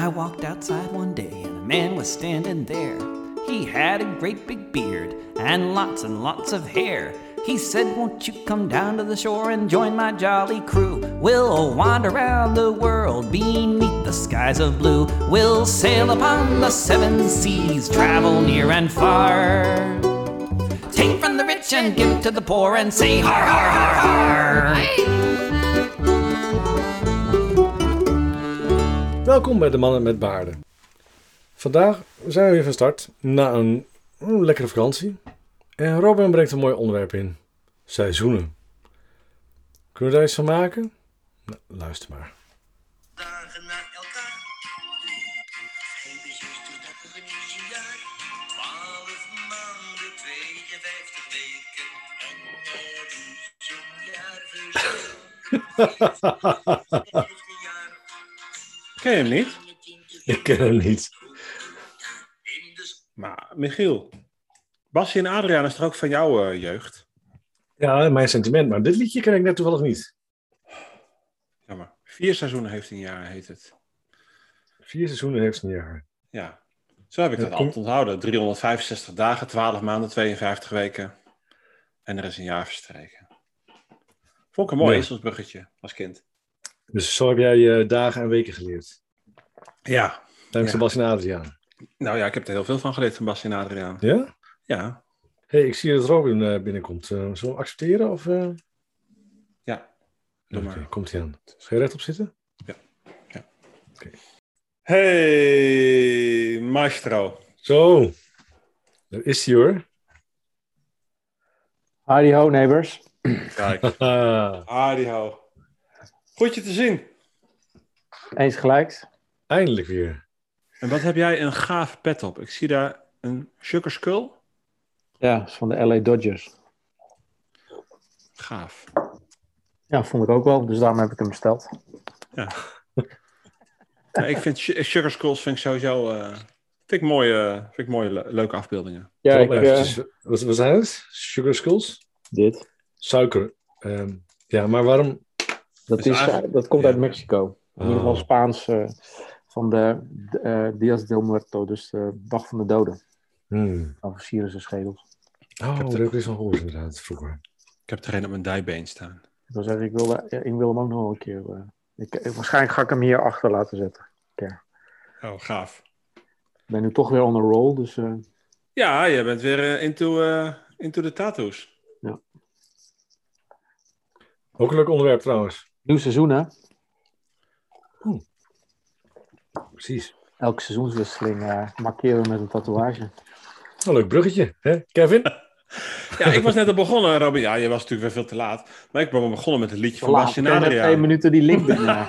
I walked outside one day and a man was standing there. He had a great big beard and lots and lots of hair. He said, Won't you come down to the shore and join my jolly crew? We'll wander around the world beneath the skies of blue. We'll sail upon the seven seas, travel near and far. Take from the rich and give to the poor and say har har har har. Welkom bij de Mannen met Baarden. Vandaag zijn we weer van start na een mm, lekkere vakantie. En Robin brengt een mooi onderwerp in. Seizoenen. Kunnen we daar iets van maken? Nou, luister maar. dagen na elkaar. Dat jaar. Twaalf maanden, 52 weken. En er is een jaar verschil. Ken je hem niet? Ik ken hem niet. Maar Michiel, Basje en Adriaan is toch ook van jouw eh, jeugd? Ja, mijn sentiment. Maar dit liedje ken ik net toevallig niet. Jammer. Vier seizoenen heeft een jaar, heet het. Vier seizoenen heeft een jaar. Ja. Zo heb ik dat altijd onthouden. 365 dagen, 12 maanden, 52 weken. En er is een jaar verstreken. Vond ik een mooi Nee. ezelsbruggetje als kind. Dus zo heb jij je dagen en weken geleerd. Ja. Dankzij Ja. Sebastian en Adriaan. Nou ja, ik heb er heel veel van geleerd van Basje en Adriaan. Ja? Ja. hey, ik zie dat Robin eh, binnenkomt. Eh, zullen we accepteren? Of, eh? Ja. Doe Oké, komt hij aan. Ga je rechtop zitten? Hey, maestro. Zo. Daar is hij hoor. Howdy ho, neighbors. Kijk. Hardy ho. Goed je te zien. Eens gelijks. Eindelijk weer. En wat heb jij een gaaf pet op? Ik zie daar een sugar skull. Ja, dat is van de LA Dodgers. Gaaf. Ja, vond ik ook wel, dus daarom heb ik hem besteld. Ja, ik vind su- sugar skulls vind ik sowieso eh, vind ik mooie, vind ik mooie le- leuke afbeeldingen. Ja, ik, eh, wat zijn het? Sugar skulls? dit. Suiker. Ehm, ja, maar waarom? Dat, Is is, eigenlijk- dat komt ja. uit Mexico. In ieder geval Oh. Spaans eh, van de, de eh, Dias del Muerto, dus de dag van de doden. Hmm. Ze schedels. Oh, heb dat er- ik eens van gehoord inderdaad, vroeger. Ik heb er een op mijn dijbeen staan. Ik wil zeggen, ik wil, ja, ik wil hem ook nog wel een keer. eh, ik, eh, waarschijnlijk ga ik hem hier achter laten zetten. Oh, gaaf. Ik ben nu toch weer on a roll, dus eh, Ja, je bent weer eh, into, eh, into de tattoos. Ook een leuk onderwerp trouwens. Nieuw seizoen hè. Precies. Elke seizoenswisseling eh, markeren we met een tatoeage. Een leuk bruggetje, hè? Kevin? Ja, ik was net al begonnen, Robin. Ja, je was natuurlijk weer veel te laat. Maar ik ben begonnen met het liedje van Laat, Basje ik en heb net Adriaan. twee minuten die link binnen.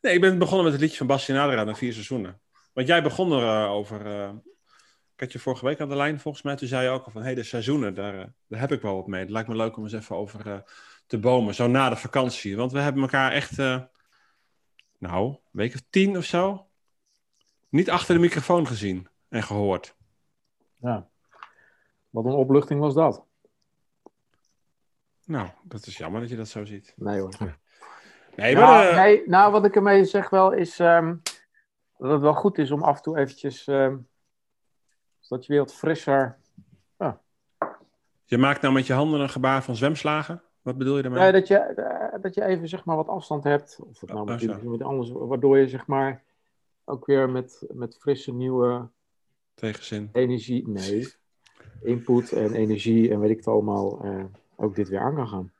nee, ik ben begonnen met het liedje van Basje en Adriaan na vier seizoenen. Want jij begon er eh, over... eh, ik had je vorige week aan de lijn volgens mij. Toen zei je ook al van, hé, hey, de seizoenen, daar, eh, daar heb ik wel wat mee. Het lijkt me leuk om eens even over eh, te bomen. Zo na de vakantie. Want we hebben elkaar echt... eh, nou, een week of tien of zo... Niet achter de microfoon gezien en gehoord. Ja. Wat een opluchting was dat. Nou, dat is jammer dat je dat zo ziet. Nee hoor. Nee, Nou, maar... eh, nee, nou, wat ik ermee zeg wel is ehm, dat het wel goed is om af en toe eventjes, ehm, zodat je weer wat frisser... Je maakt nou met je handen een gebaar van zwemslagen. Wat bedoel je daarmee? Nee, dat, je, eh, dat je even zeg maar wat afstand hebt. Of het nou Oh, met zo. iets of met anders, waardoor je zeg maar ook weer met, met frisse nieuwe Tegenzin. energie, nee, input en energie en weet ik het allemaal, eh, ook dit weer aan kan gaan.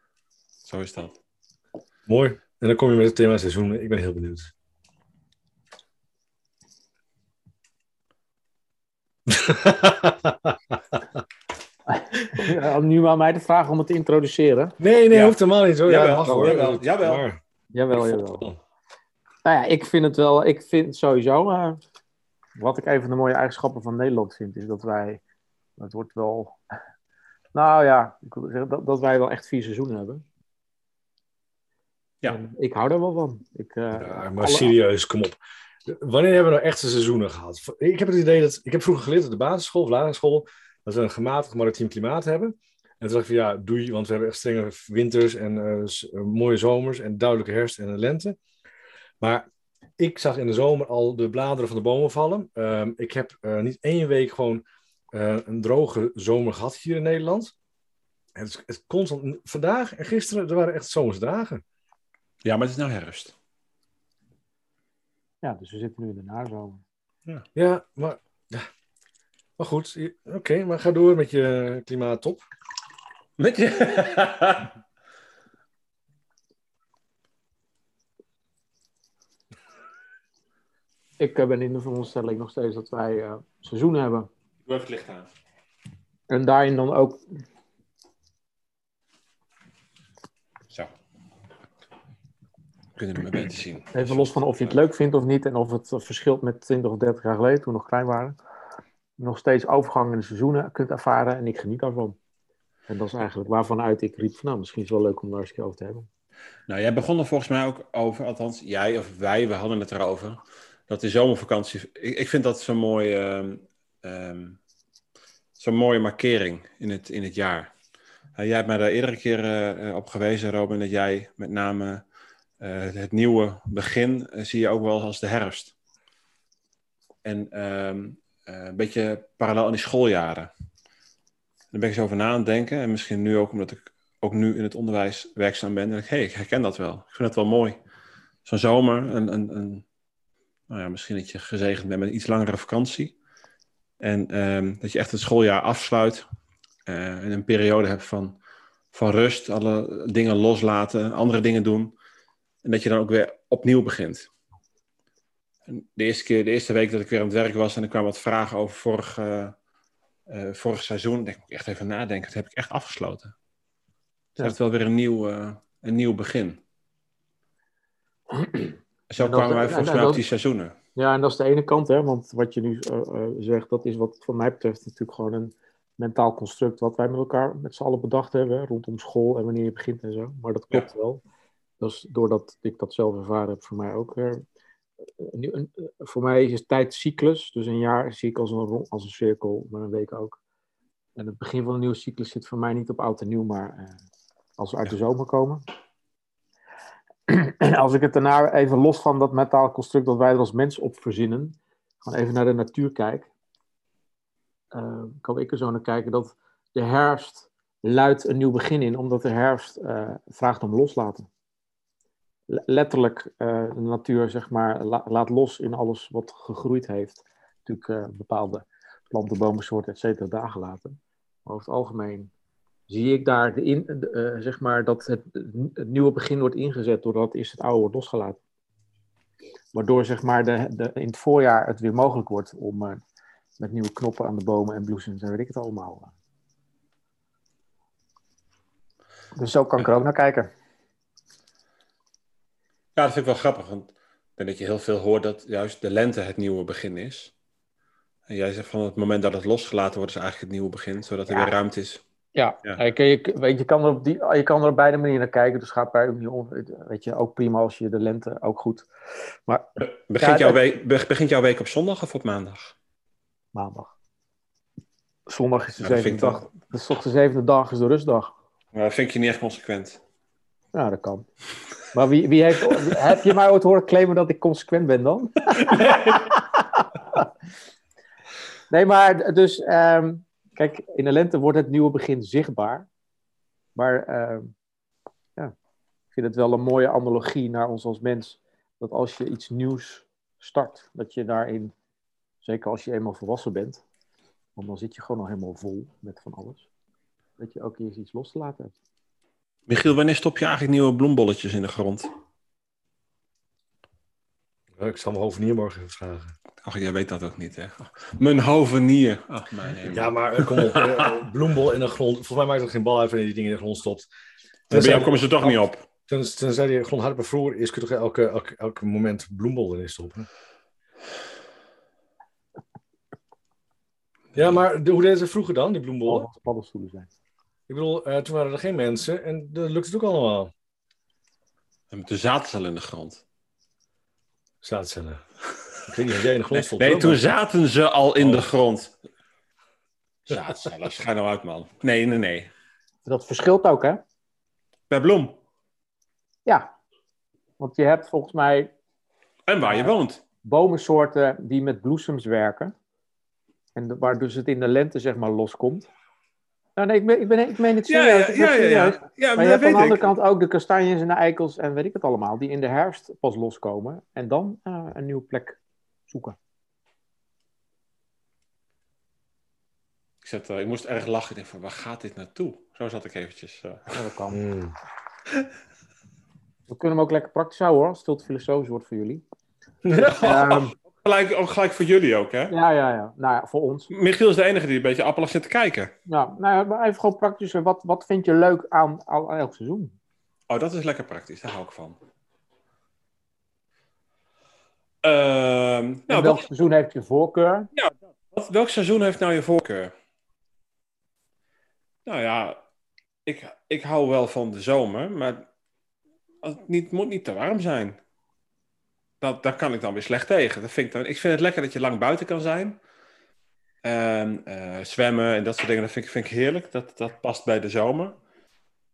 Zo is dat. Mooi. En dan kom je met het thema seizoen. Ik ben heel benieuwd. Ja, nu aan mij de vraag om het te introduceren. nee, nee, Ja. hoeft helemaal niet zo. Ja, Jawel, dat mag hoor. jawel, jawel. Maar- Jawel, jawel. Nou ja, ik vind het wel, ik vind sowieso, eh, wat ik een van de mooie eigenschappen van Nederland vind, is dat wij, het wordt wel, nou ja, ik wil zeggen dat, dat wij wel echt vier seizoenen hebben. Ja. En ik hou daar wel van. Ik, eh, Ja, maar alle- serieus, kom op. Wanneer hebben we nou echte seizoenen gehad? Ik heb het idee dat... Ik heb vroeger geleerd op de basisschool of lagere school... dat we een gematigd maritiem klimaat hebben. En toen dacht ik van ja, doei, want we hebben echt strenge winters en eh, eh, mooie zomers en duidelijke herfst en lente. Maar ik zag in de zomer al de bladeren van de bomen vallen. Ehm, ik heb eh, niet één week gewoon eh, een droge zomer gehad hier in Nederland. Het is, het is constant. Vandaag en gisteren, er waren echt zomerse dagen. Ja, maar het is nou herfst. Ja, dus we zitten nu in de nazomer. Ja, maar. Ja. Maar goed, oké, maar ga door met je klimaattop. Met je... Ik eh, ben in de veronderstelling nog steeds dat wij eh, seizoenen hebben. Doe even het licht aan. En daarin dan ook Zo. Kunnen we beter zien. Even los van of je het leuk vindt of niet en of het eh, verschilt met 20 of 30 jaar geleden, toen we nog klein waren. Nog steeds overgang in de seizoenen kunt ervaren en ik geniet daarvan. En dat is eigenlijk waarvan uit ik riep van nou, misschien is het wel leuk om daar eens over te hebben. Nou, jij begon er volgens mij ook over, althans jij of wij, we hadden het erover. Dat de zomervakantie, ik, ik vind dat zo'n mooi, ehm, ehm, zo'n mooie markering in het, in het jaar. Eh, jij hebt mij daar eerdere keer eh, op gewezen, Robin, dat jij met name eh, het nieuwe begin zie je ook wel als de herfst. En ehm, eh, een beetje parallel aan die schooljaren. Daar ben ik zo over na aan het denken. En misschien nu ook omdat ik ook nu in het onderwijs werkzaam ben. En ik, hé, ik herken dat wel. Ik vind het wel mooi. Zo'n zomer, een, een, een, nou ja, misschien dat je gezegend bent met een iets langere vakantie. En ehm, dat je echt het schooljaar afsluit. eh, en een periode hebt van, van rust, alle dingen loslaten, andere dingen doen. En dat je dan ook weer opnieuw begint. De, eerste keer, de eerste week dat ik weer aan het werk was en er kwamen wat vragen over vorig, eh, eh, vorig seizoen. denk ik moet ik echt even nadenken. Dat heb ik echt afgesloten. Het is Ja. wel weer een nieuw, eh, een nieuw begin. Zo dat- kwamen wij en- volgens en mij dat- die seizoenen. Ja, en dat is de ene kant, hè, want wat je nu zegt, dat is wat voor mij betreft natuurlijk gewoon een mentaal construct wat wij met elkaar met z'n allen bedacht hebben, hè, rondom school en wanneer je begint en zo. Maar dat klopt wel. Dus doordat ik dat zelf ervaren heb, voor mij ook. eh, een, nieuw- een- eh, voor mij is het tijdcyclus, dus een jaar zie ik als een, als een cirkel, maar een week ook. En het begin van een nieuwe cyclus zit voor mij niet op oud en nieuw, maar eh, als we uit de zomer komen. En als ik het daarna even los van dat mentaal construct dat wij er als mens op verzinnen, gewoon even naar de natuur kijk, eh, kan ik er zo naar kijken dat de herfst luidt een nieuw begin in, omdat de herfst vraagt om loslaten. Le- Letterlijk uh, de natuur, zeg maar, la- laat los in alles wat gegroeid heeft. Natuurlijk uh, bepaalde planten, bomen, soorten, et cetera, daar gelaten. Maar over het algemeen zie ik daar de in, de, uh, zeg maar dat het, het, nieuwe begin wordt ingezet doordat eerst het oude wordt losgelaten. Waardoor zeg maar de, de, in het voorjaar het weer mogelijk wordt om met nieuwe knoppen aan de bomen en bloesems en weet ik het allemaal. Dus zo kan ik er ook naar kijken. Ja, dat vind ik wel grappig. Want ik denk dat je heel veel hoort dat juist de lente het nieuwe begin is. En jij zegt van het moment dat het losgelaten wordt, is eigenlijk het nieuwe begin, zodat er ja. weer ruimte is. Ja, ja. Je, je, weet, je, kan er op die, je kan er op beide manieren naar kijken. Dus gaat bij ook niet om. Weet je, ook prima als je de lente ook goed. Maar, begint, ja, jouw week, begint jouw week op zondag of op maandag? Maandag. Zondag is de ja, zevende dag. Is toch de zevende dag, is de rustdag. Maar dat vind je niet echt consequent. Ja, dat kan. Maar wie, wie heeft, heb je mij ooit horen claimen dat ik consequent ben dan? nee, maar dus, um, kijk, in de lente wordt het nieuwe begin zichtbaar. Maar uh, ja, ik vind het wel een mooie analogie naar ons als mens. Dat als je iets nieuws start, dat je daarin, zeker als je eenmaal volwassen bent, want dan zit je gewoon nog helemaal vol met van alles, dat je ook eens iets los te laten hebt. Michiel, wanneer stop je eigenlijk nieuwe bloembolletjes in de grond? Ik zal mijn hovenier morgen even vragen. Ach, jij weet dat ook niet, hè? Mijn hovenier. Ach, mijn hemel. Ja, maar kom op. uh, bloembol in de grond. Volgens mij maakt het geen bal uit wanneer je die dingen in de grond stopt. Bij jou komen ze toch niet op. Tenzij die grond hard bevroren is, kun je toch elke, elke, elke moment bloembol erin stoppen. Ja, maar de, hoe deden ze vroeger dan, die bloembollen? Oh, paddenstoelen zijn. Ik bedoel, uh, toen waren er geen mensen en dat lukte het ook allemaal. En met de zaadcellen in de grond. Zaadcellen. Ik weet niet of jij in de grond stond. Nee, nee toen maar. zaten ze al in oh. de grond. Zaadcellen, schijn nou uit, man. Nee, nee, nee. Dat verschilt ook, hè? Per bloem? Ja. Want je hebt volgens mij En waar je woont. bomensoorten die met bloesems werken. En waar dus het in de lente zeg maar loskomt. Nou nee, ik, ben, ik, ben, ik meen het serieus. ja, ja, ja, ja. ja Maar maar je hebt aan de andere ik. kant ook de kastanjes en de eikels en weet ik het allemaal. Die in de herfst pas loskomen. En dan eh, een nieuwe plek zoeken. Ik, zat, eh, ik moest erg lachen. Ik dacht van, waar gaat dit naartoe? Zo zat ik eventjes. eh. Ja, dat kan. Mm. We kunnen hem ook lekker praktisch houden hoor. Als het filosofisch wordt voor jullie. Ehm, Gelijk, ook gelijk voor jullie ook, hè? ja, ja, ja. Nou ja, voor ons. Michiel is de enige die een beetje appelig zit te kijken. Ja, nou ja, maar even gewoon praktisch. Wat, wat vind je leuk aan, aan elk seizoen? Oh, dat is lekker praktisch. Daar hou ik van. Ehm, nou, welk wat, seizoen heeft je voorkeur? wat- welk seizoen heeft nou je voorkeur? Nou ja, ik, ik hou wel van de zomer, maar het niet, moet niet te warm zijn. Dat, daar kan ik dan weer slecht tegen. Dat vind ik, ik vind het lekker dat je lang buiten kan zijn. En, eh, zwemmen en dat soort dingen, dat vind ik, vind ik heerlijk. Dat, dat past bij de zomer.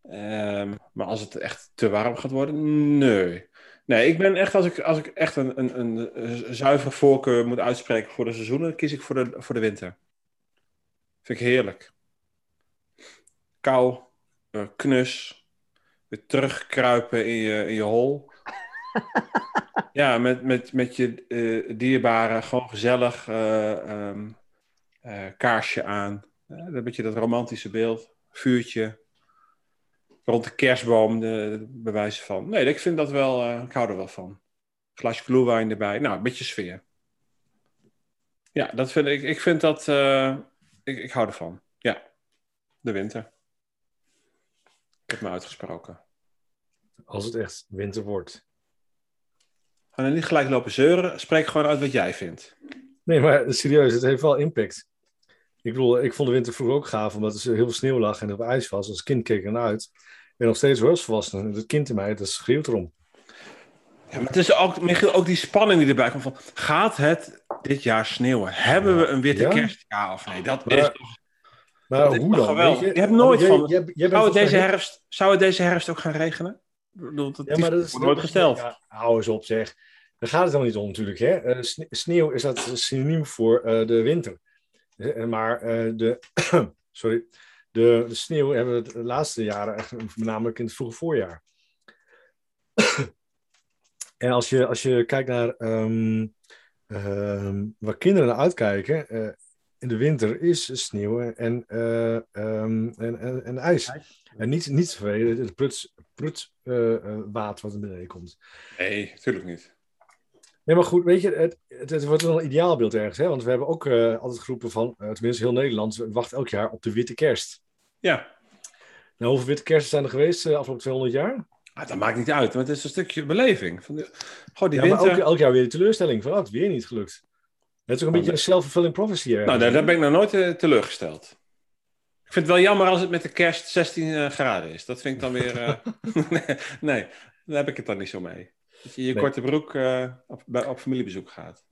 Ehm, maar als het echt te warm gaat worden, nee. Nee, ik ben echt, als ik, als ik echt een, een, een, zuivere voorkeur moet uitspreken voor de seizoenen, kies ik voor de, voor de winter. Vind ik heerlijk. Kou, eh, knus, weer terugkruipen in je, in je hol. Ja, met, met, met je eh dierbaren, gewoon gezellig, eh, ehm, eh, kaarsje aan. Een beetje dat romantische beeld, vuurtje. Rond de kerstboom, de, de bewijzen van. Nee, ik vind dat wel, ik hou er wel van. Glasje glühwein erbij, nou, een beetje sfeer. Ja, dat vind ik, ik vind dat, ik, ik hou ervan. Ja, de winter. Ik heb me uitgesproken. Als het echt winter wordt. Ga nou niet gelijk lopen zeuren, spreek gewoon uit wat jij vindt. Nee, maar serieus, het heeft wel impact. Ik bedoel, ik vond de winter vroeger ook gaaf, omdat er heel veel sneeuw lag en er op ijs was. Als kind keek ik ernaar uit. En nog steeds hoor, als volwassene. Het kind in mij, dat schreeuwt erom. Ja, maar het is ook, Michiel, ook die spanning die erbij komt van, gaat het dit jaar sneeuwen? Hebben we een witte Ja? kerst? Ja of nee? Dat Maar- is toch... Maar Dat is hoe toch dan? geweldig? Je hebt nooit van- bent Zou het, deze herfst, zou het deze herfst ook gaan regenen? Ik bedoel, dat Ja, maar dat is nooit gesteld. Ja, hou eens op, zeg. Daar gaat het dan niet om, natuurlijk. Hè? Eh, sne- sneeuw is dat synoniem voor eh, de winter. Eh, maar eh, de, sorry, de, de sneeuw hebben we de laatste jaren echt, voornamelijk in het vroege voorjaar. en als je, als je kijkt naar ehm, ehm, waar kinderen naar uitkijken, eh, in de winter is sneeuw en, eh, ehm, en, en, en ijs. En niet, niet vanwege het pruts, pruts eh, eh, water wat er beneden komt. Nee, natuurlijk niet. Nee, maar goed, weet je, het, het, het wordt wel een ideaalbeeld ergens. Hè? Want we hebben ook eh, altijd geroepen van, tenminste heel Nederland, wacht elk jaar op de witte kerst. Ja, Nou, hoeveel witte kersten zijn er geweest de afgelopen 200 jaar? Ah, dat maakt niet uit, want het is een stukje beleving. Van de, gewoon die Ja, winter. elk jaar weer de teleurstelling van, oh, het weer niet gelukt. Het is ook een Oh, beetje een self-fulfilling prophecy. ergens. Nou, daar, daar ben ik nog nooit teleurgesteld. Ik vind het wel jammer als het met de kerst 16 eh, graden is. Dat vind ik dan weer... eh, nee, nee, daar heb ik het dan niet zo mee. Dat je je Nee. korte broek eh, op, bij, op familiebezoek gaat.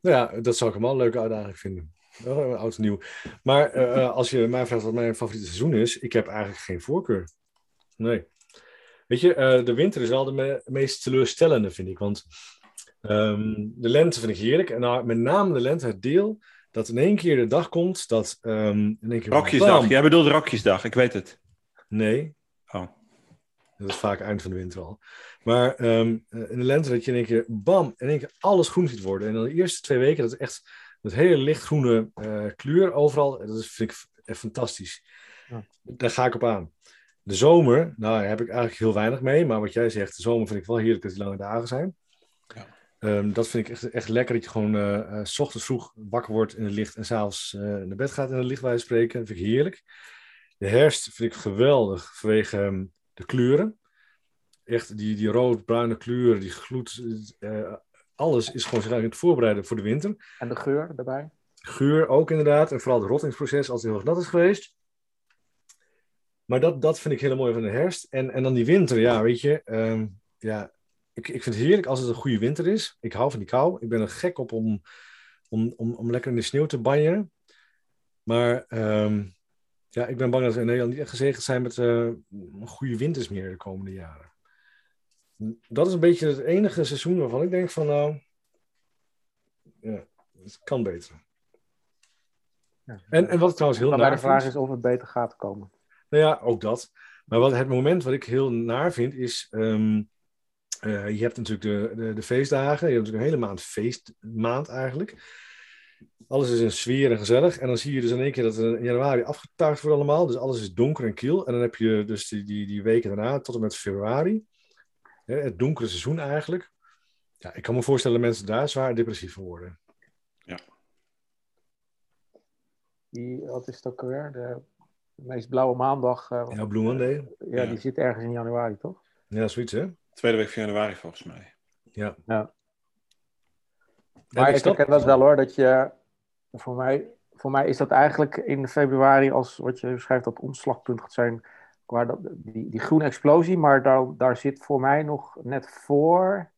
Nou ja, dat zou ik hem wel een leuke uitdaging vinden. Een oud en nieuw. Maar als je mij vraagt wat mijn favoriete seizoen is, ik heb eigenlijk geen voorkeur. Nee. Weet je, de winter is wel de me- meest teleurstellende, vind ik. Want ehm, de lente vind ik heerlijk. En nou, met name de lente, het deel dat in één keer de dag komt dat ehm, in één keer... Rokjesdag. bam! Jij bedoelt Rokjesdag, ik weet het. Nee. Oh. Dat is vaak eind van de winter al. Maar ehm, eh, in de lente dat je in één keer, bam, in één keer alles groen ziet worden. En dan de eerste twee weken, dat is echt dat hele lichtgroene eh, kleur overal. Dat is, vind ik echt fantastisch. Ja. Daar ga ik op aan. De zomer, nou daar heb ik eigenlijk heel weinig mee. Maar wat jij zegt, de zomer vind ik wel heerlijk dat die lange dagen zijn. Ja. Ehm, dat vind ik echt, echt lekker dat je gewoon eh, eh, s ochtends vroeg wakker wordt in het licht en s'avonds eh naar bed gaat in het licht wijze spreken. Dat vind ik heerlijk. De herfst vind ik geweldig vanwege ehm, de kleuren. Echt die, die rood-bruine kleuren, die gloed. alles is gewoon zich aan het voorbereiden voor de winter. En de geur erbij? Geur ook inderdaad. En vooral het rottingsproces als het heel erg nat is geweest. Maar dat, dat vind ik heel mooi van de herfst. En, en dan die winter, ja, weet je. ehm, ja, ik, ik vind het heerlijk als het een goede winter is. Ik hou van die kou. Ik ben er gek op om, om, om, om lekker in de sneeuw te banjeren. Maar ehm, ja, ik ben bang dat we in Nederland niet echt gezegend zijn met eh, goede winters meer de komende jaren. dat is een beetje het enige seizoen waarvan ik denk van nou, ja, het kan beter. Ja. En, en wat ik trouwens heel naar de vraag vind, is of het beter gaat komen. nou ja, ook dat. Maar wat, het moment wat ik heel naar vind is, ehm, eh, je hebt natuurlijk de, de, de feestdagen, je hebt natuurlijk een hele maand feestmaand eigenlijk. Alles is in sfeer en gezellig. En dan zie je dus in één keer dat in januari afgetuigd wordt allemaal. Dus alles is donker en kiel. En dan heb je dus die, die, die weken daarna tot en met februari. Hè, het donkere seizoen eigenlijk. Ja, ik kan me voorstellen dat mensen daar zwaar depressief van worden. Die, wat is het ook alweer? De, de meest blauwe maandag. eh, Ja, Blue Monday. ja, Ja. die zit ergens in januari, toch? Ja, zoiets hè? Tweede week van januari volgens mij. Ja. Ja. Maar ik ik snap- herken dat wel hoor, dat je, voor mij, voor mij is dat eigenlijk in februari, als wat je schrijft, dat omslagpunt gaat zijn, waar dat, die, die groene explosie, maar daar, daar zit voor mij nog net voor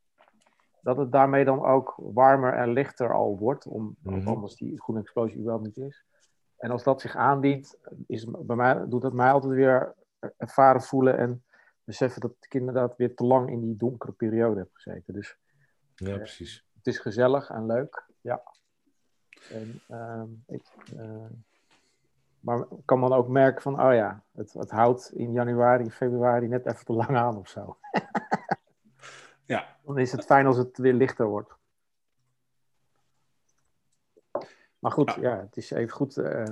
dat het daarmee dan ook warmer en lichter al wordt, om, Mhm. anders die groene explosie überhaupt niet is. En als dat zich aandient, is, bij mij, doet dat mij altijd weer ervaren voelen en beseffen dat ik inderdaad weer te lang in die donkere periode heb gezeten. Dus Ja, precies. het is gezellig en leuk, ja. En, ehm, ik, eh, maar ik kan dan ook merken van, oh ja, het, het houdt in januari, februari net even te lang aan of zo. Ja, Dan is het fijn als het weer lichter wordt. Maar goed, Ja. ja, het is even goed. eh,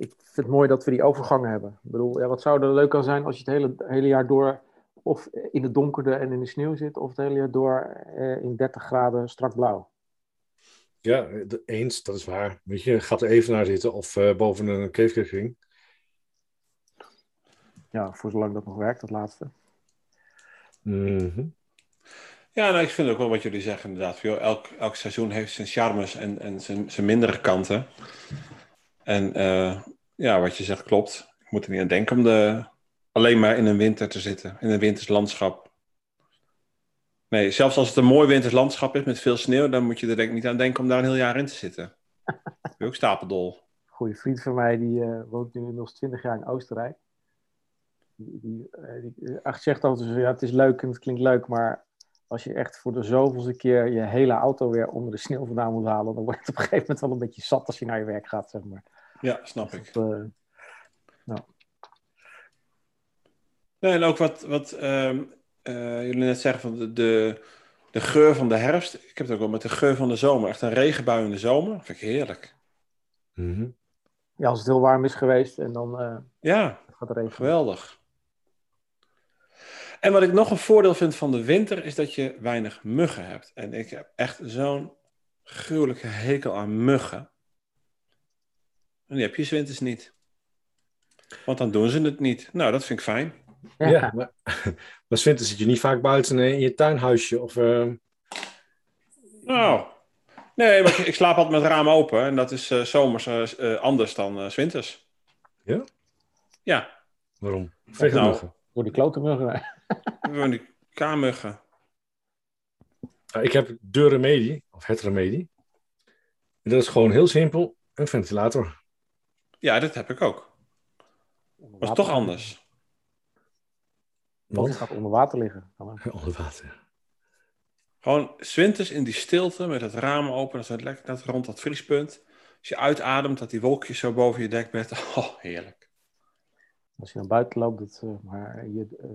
ik vind het mooi dat we die overgangen hebben. Ik bedoel, ja, wat zou er leuk aan zijn als je het hele, hele jaar door of in het donkerde en in de sneeuw zit, of het hele jaar door eh, in 30 graden strak blauw. Ja, eens, dat is waar. Weet je, gaat er even naar zitten of eh, boven een keefkering. Ja, voor zolang dat nog werkt, dat laatste. Mhm. ja nou, ik vind ook wel wat jullie zeggen inderdaad. Elk, elk seizoen heeft zijn charmes en, en zijn, zijn mindere kanten. En eh, ja, wat je zegt klopt. Ik moet er niet aan denken om de, alleen maar in een winter te zitten. In een winters landschap. Nee, zelfs als het een mooi winters landschap is met veel sneeuw, dan moet je er denk ik niet aan denken om daar een heel jaar in te zitten. Ik ben ook stapeldol. Een goede vriend van mij, die eh, woont nu inmiddels 20 jaar in Oostenrijk. Die, die, eh, die zegt altijd ja, het is leuk en het klinkt leuk, maar als je echt voor de zoveelste keer je hele auto weer onder de sneeuw vandaan moet halen, dan wordt het op een gegeven moment wel een beetje zat als je naar je werk gaat, zeg maar. Ja, snap ik. Dat, eh, Nee, en ook wat, wat ehm, eh, jullie net zeggen van de, de, de geur van de herfst. Ik heb het ook wel met de geur van de zomer. Echt een regenbui in de zomer. vind ik heerlijk. Mhm. ja, als het heel warm is geweest en dan eh, Ja, gaat het regenen. geweldig. En wat ik nog een voordeel vind van de winter is dat je weinig muggen hebt. En ik heb echt zo'n gruwelijke hekel aan muggen. En die heb je 's winters niet. Want dan doen ze het niet. Nou, dat vind ik fijn. Ja, maar, maar winters zit je niet vaak buiten eh, in je tuinhuisje of... eh, Nou, nee, maar ik, ik slaap altijd met het raam open. En dat is eh, zomers anders dan eh 's winters. Ja? Ja, waarom? Nou. Door die klote muggen. Gewoon die kaarmuggen. Ja, ik heb de remedie, of het remedie. En dat is gewoon heel simpel, een ventilator. Ja, dat heb ik ook. Het is toch anders. Want het gaat onder water liggen. Onder water. Gewoon 's winters in die stilte met het raam open. Dat is het lekker net rond dat vriespunt. Als je uitademt, dat die wolkjes zo boven je dekbed. Oh, heerlijk. Als je naar buiten loopt, dat, eh, maar je eh,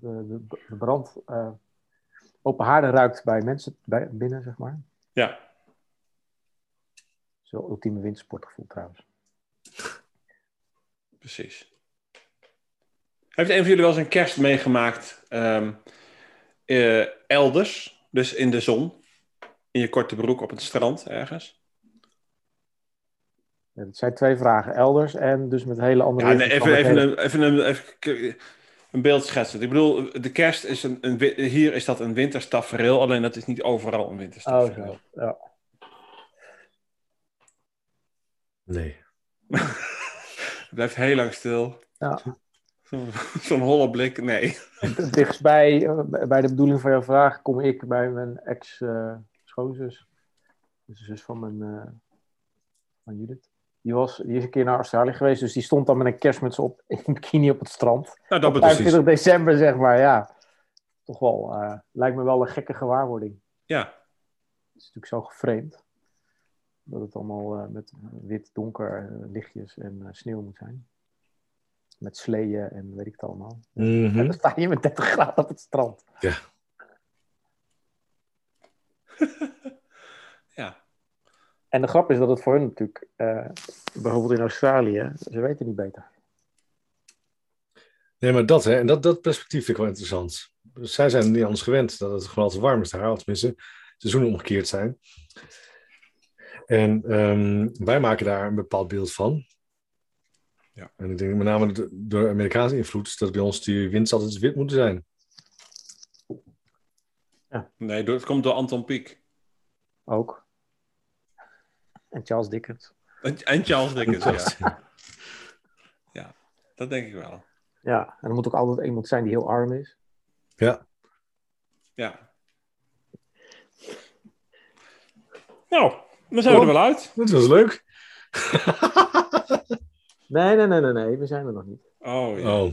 de, brand eh, open haarden ruikt bij mensen bij, binnen, zeg maar. Ja, Zo ultieme wintersportgevoel trouwens. precies. Heeft een van jullie wel eens een kerst meegemaakt ehm, eh, elders? Dus in de zon? In je korte broek op het strand ergens? Ja, dat zijn twee vragen. Elders en dus met hele andere... Ja, nee, even, even, een, even, een, even een beeld schetsen. Ik bedoel, de kerst is een, een hier is dat een winterstafereel, alleen dat is niet overal een Oh, winterstafereel. zo. Ja. Nee. Het blijft heel lang stil. Ja. Zo'n holle blik, nee. Het dichtstbij, eh, bij de bedoeling van jouw vraag, kom ik bij mijn ex-schoonzus. dus de zus van, mijn, eh, van Judith. Die, was, die is een keer naar Australië geweest, dus die stond dan met een kerstmuts op in bikini op het strand. Nou, dat Op bedoel ik. 25 december, zeg maar, ja. toch wel, eh, lijkt me wel een gekke gewaarwording. Ja, Het is natuurlijk zo geframed. Dat het allemaal eh, met wit, donker, eh, lichtjes en eh, sneeuw moet zijn. Met sleeën en weet ik het allemaal. En Mhm. dan sta je met 30 graden op het strand. ja. En de grap is dat het voor hun natuurlijk, eh, bijvoorbeeld in Australië, ze weten niet beter. Nee, maar dat, hè, en dat, dat perspectief vind ik wel interessant. Zij zijn niet anders gewend dat het gewoon altijd warm is daar, tenminste seizoenen omgekeerd zijn. En ehm, wij maken daar een bepaald beeld van. Ja. En ik denk met name do- door Amerikaanse invloed, dat bij ons die wind altijd wit moeten zijn. Nee, door- het komt door Anton Pieck. Ook. En Charles Dickens. En, en Charles Dickens, ja. Dat denk ik wel. Ja, en er moet ook altijd iemand zijn die heel arm is. Ja, Ja. Nou, dan zijn we er wel uit. dat was leuk. Nee, nee, nee, nee, nee, we zijn er nog niet. Oh, ja. Oh,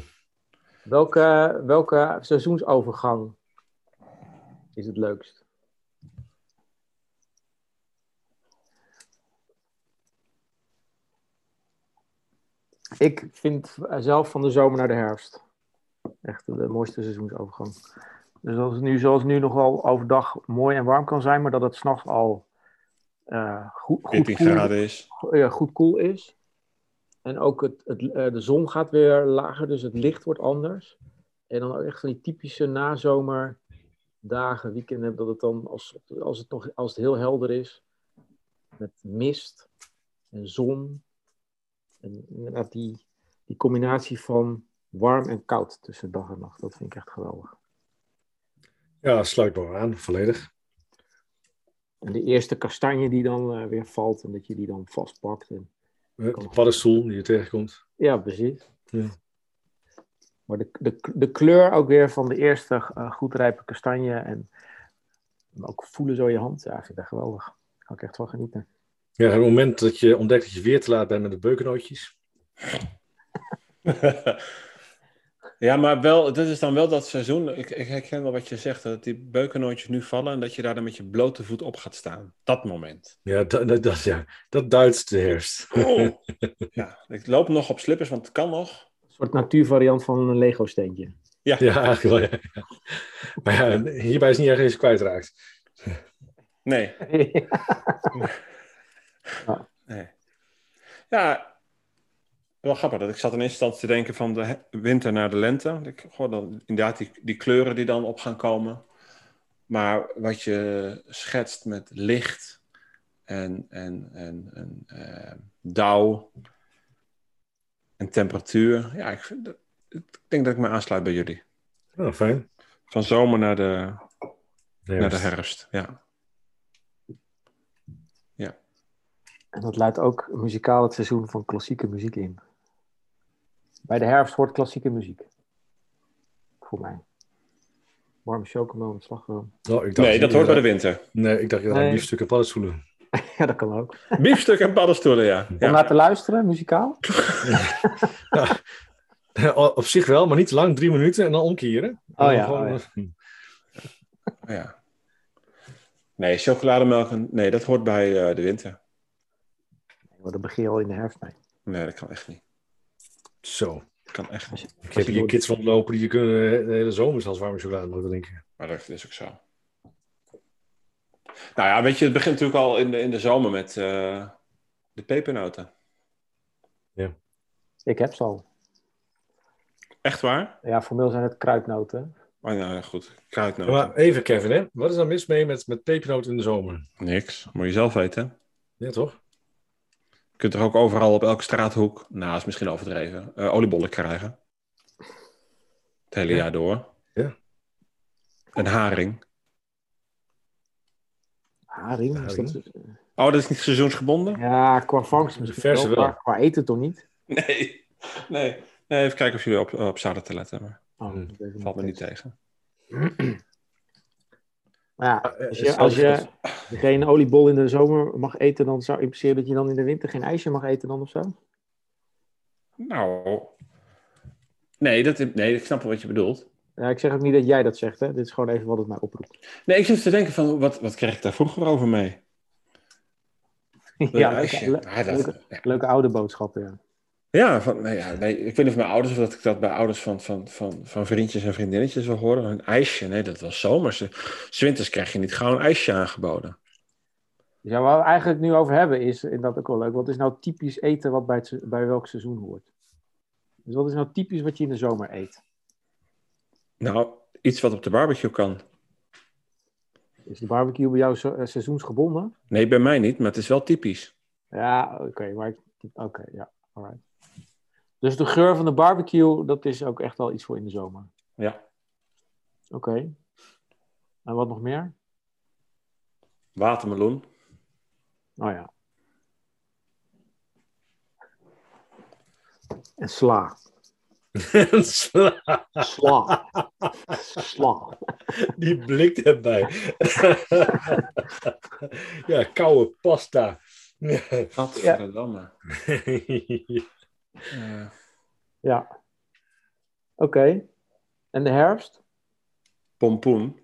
Welke, welke seizoensovergang is het leukst? Ik vind zelf van de zomer naar de herfst. Echt de mooiste seizoensovergang. Dus als het nu, zoals nu nog wel overdag mooi en warm kan zijn, maar dat het s'nachts al eh, goed, goed 14 koel is. ja, goed koel is. En ook het, het, eh, de zon gaat weer lager, dus het licht wordt anders. En dan ook echt van die typische nazomerdagen, weekend hebben, dat het dan, als, als, het nog, als het heel helder is, met mist en zon. En inderdaad die, die combinatie van warm en koud tussen dag en nacht, dat vind ik echt geweldig. ja, sluit me aan, volledig. En de eerste kastanje die dan eh, weer valt en dat je die dan vastpakt. En, De paddenstoel die je tegenkomt. Ja, precies. Ja. Maar de, de, de kleur ook weer van de eerste eh, goed rijpe kastanje en ook voelen zo je hand. Ja, ik vind dat geweldig. Daar kan ik echt van genieten. Ja, het moment dat je ontdekt dat je weer te laat bent met de beukennootjes. ja, maar wel, dit is dan wel dat seizoen. Ik, ik herken wel wat je zegt, dat die beukennootjes nu vallen en dat je daar dan met je blote voet op gaat staan. Dat moment. Ja, dat, dat, dat, ja, dat duidt de herfst. Oh. Ja, ik loop nog op slippers, want het kan nog. Een soort natuurvariant van een Lego steentje. Ja, eigenlijk wel. Ja. Maar ja, hierbij is niet erg eens kwijtraakt. Nee, nee. Ja, wel grappig. Dat ik zat in eerste instantie te denken van de winter naar de lente. Ik, goh, dan, inderdaad, die, die kleuren die dan op gaan komen. Maar wat je schetst met licht en, en, en, en eh, dauw en temperatuur. Ja, ik, vind ik denk dat ik me aansluit bij jullie. Oh, fijn. Van zomer naar de, De naar de herfst. herfst. Ja. En dat luidt ook muzikaal het seizoen van klassieke muziek in. Bij de herfst hoort klassieke muziek. Voor mij. Warme chocomel met slagroom. Oh, ik dacht, Nee, dat hoort bij de winter. Nee, ik dacht dat Nee. nee. biefstuk en paddenstoelen. ja, dat kan ook. Biefstuk en paddenstoelen, ja. Om ja. naar te luisteren, muzikaal? Ja, op zich wel, maar niet te lang, drie minuten en dan omkeren. Oh ja, Gewoon, oh ja. Nee, chocolademelk, en- nee, dat hoort bij eh, de winter. Maar dan begin je al in de herfst mee. Nee, dat kan echt niet. Zo. Dat kan echt niet. Ik heb hier kids rondlopen die kunnen de hele zomer zelfs warme chocolade mogen drinken. Maar dat is ook zo. Nou ja, weet je, het begint natuurlijk al in de, in de zomer met eh, de pepernoten. Ik heb ze al. Echt waar? Ja, formeel zijn het kruidnoten. Maar nou ja, goed. Kruidnoten. Maar even Kevin, hè? wat is er mis mee met, met pepernoten in de zomer? Niks. Moet je zelf weten. Ja, toch? Je kunt er ook overal op elke straathoek, nou, is misschien overdreven, eh, oliebollen krijgen. Het hele Ja. jaar door. Ja. Een haring. Haring? Is dat... Oh, dat is niet seizoensgebonden? Ja, qua vangst misschien verse wel, qua eten toch niet? Nee. nee. Nee, even kijken of jullie op, op zouden te letten. Maar Oh, Hmm. valt me niet tegen. Ja, eh, als je, als je geen oliebol in de zomer mag eten, dan zou impliceren dat je dan in de winter geen ijsje mag eten dan of zo? Nou. Nee, dat, nee, ik snap wel wat je bedoelt. Ja, ik zeg ook niet dat jij dat zegt, hè. Dit is gewoon even wat het mij oproept. Nee, ik zit te denken van, wat, wat kreeg ik daar vroeger over mee? ja, leuke, dat- leuke, leuke oude boodschappen, ja. Ja, van, nee, ja nee, ik weet niet of mijn ouders of dat ik dat bij ouders van, van, van, van vriendjes en vriendinnetjes wil horen. Een ijsje, nee, dat was zomers. Zwinters krijg je niet gauw een ijsje aangeboden. Ja, waar we eigenlijk nu over hebben is, en dat ook wel leuk, wat is nou typisch eten wat bij, het, bij welk seizoen hoort? Dus wat is nou typisch wat je in de zomer eet? Nou, iets wat op de barbecue kan. Is de barbecue bij jou eh, seizoensgebonden? Nee, bij mij niet, maar het is wel typisch. Ja, oké, maar oké, ja, alright. Dus de geur van de barbecue, dat is ook echt wel iets voor in de zomer. Ja. Oké. En wat nog meer? Watermeloen. Oh ja. En sla. Sla. Sla. Sla. Die blik erbij. ja, koude pasta. Gadverdamme. Eh, Ja. Oké. En de herfst? pompoen.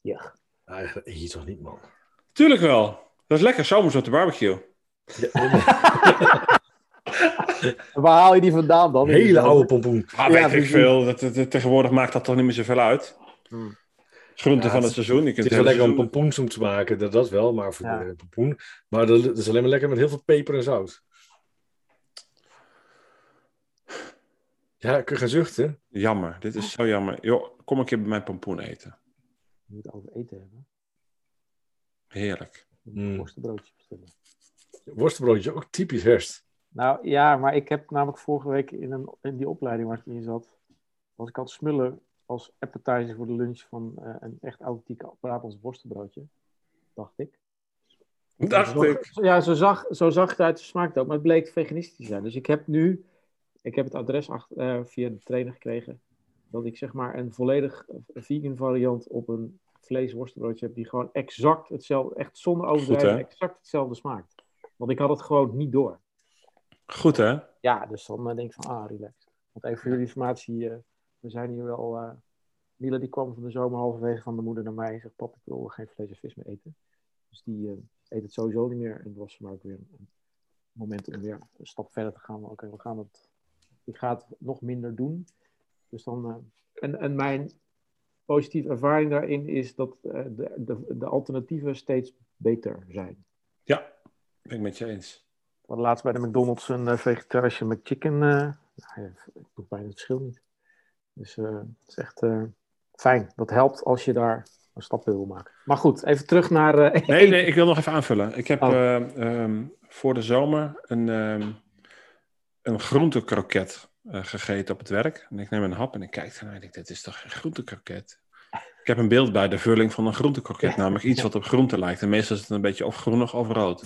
Ja. Ah, dat eet je toch niet, man? Tuurlijk wel. Dat is lekker, zomers op de barbecue. Waar haal je die vandaan dan? Hele oude pompoen. Ah, Ja, weet ik veel. Dat, dat- dat- tegenwoordig maakt dat toch niet meer zoveel uit. Hmm. Groente Ja, van het- het seizoen. Je kunt Het is wel lekker om pompoensoep te maken, dat, dat wel, maar voor Ja. de pompoen. Maar dat, dat is alleen maar lekker met heel veel peper en zout. Ja, ik kan gaan zuchten. Jammer, dit is zo jammer. Joh, kom een keer bij mij pompoen eten. Je moet over eten hebben. Heerlijk. Mm. worstenbroodje bestellen. Worstenbroodje, ook typisch herfst. Nou ja, maar ik heb namelijk vorige week in, een, in die opleiding waar ik in zat, was ik aan het smullen als appetizer voor de lunch van eh, een echt authentiek Brabants worstenbroodje. Dacht ik. Dacht Zo- ik. Ja, zo zag, zo zag het uit, smaakte het ook, maar het bleek veganistisch te zijn. Dus ik heb nu, ik heb het adres achter, eh, via de trainer gekregen, dat ik zeg maar een volledig vegan variant op een vleesworstenbroodje heb, die gewoon exact hetzelfde, echt zonder overdrijven, exact hetzelfde smaakt. Want ik had het gewoon niet door. Goed hè? Ja, dus dan eh, denk ik van, ah, relaxed. Want even voor jullie informatie, eh, we zijn hier wel... eh Mila die kwam van de zomer halverwege van de moeder naar mij en zegt, pap, ik wil geen vlees en vis meer eten. Dus die eh, eet het sowieso niet meer. En het was voor mij ook weer een moment om weer een stap verder te gaan. Maar Oké, we gaan het... Ik ga het nog minder doen. Dus dan... eh, en, en mijn positieve ervaring daarin is dat eh, de, de, de alternatieven steeds beter zijn. Ja, ben ik met je eens. We hadden laatst bij de McDonald's een uh, vegetarische McChicken. Uh, nou, ja, ik doe bijna het verschil niet. Dus uh, het is echt uh, fijn. Dat helpt als je daar een stap wil maken. Maar goed, even terug naar. Uh, nee, nee, ik wil nog even aanvullen. Ik heb Oh. um, voor de zomer een, um, een groentekroket uh, gegeten op het werk. En ik neem een hap en ik kijk ernaar en ik denk, dit is toch geen groentekroket? Ik heb een beeld bij de vulling van een groentekroket, namelijk iets wat op groente lijkt. En meestal is het een beetje of groenig of rood.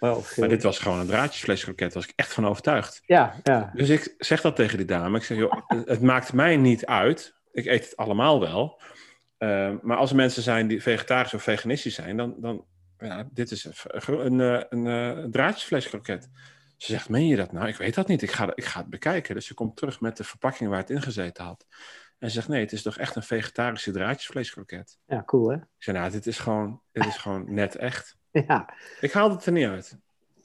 Maar dit was gewoon een draadjesvleeskroket, daar was ik echt van overtuigd. Ja, ja. Dus ik zeg dat tegen die dame. Ik zeg, joh, het maakt mij niet uit. Ik eet het allemaal wel. Uh, maar als er mensen zijn die vegetarisch of veganistisch zijn, dan, dan ja, dit is een, een, een, een draadjesvleeskroket. Ze zegt, meen je dat nou? Ik weet dat niet. Ik ga, ik ga het bekijken. Dus ze komt terug met de verpakking waar het in gezeten had. En ze zegt, nee, het is toch echt een vegetarische draadjesvleeskroket. Ja, cool hè? Ik zeg, nou, dit is gewoon, dit is gewoon net echt. Ja. Ik haal het er niet uit.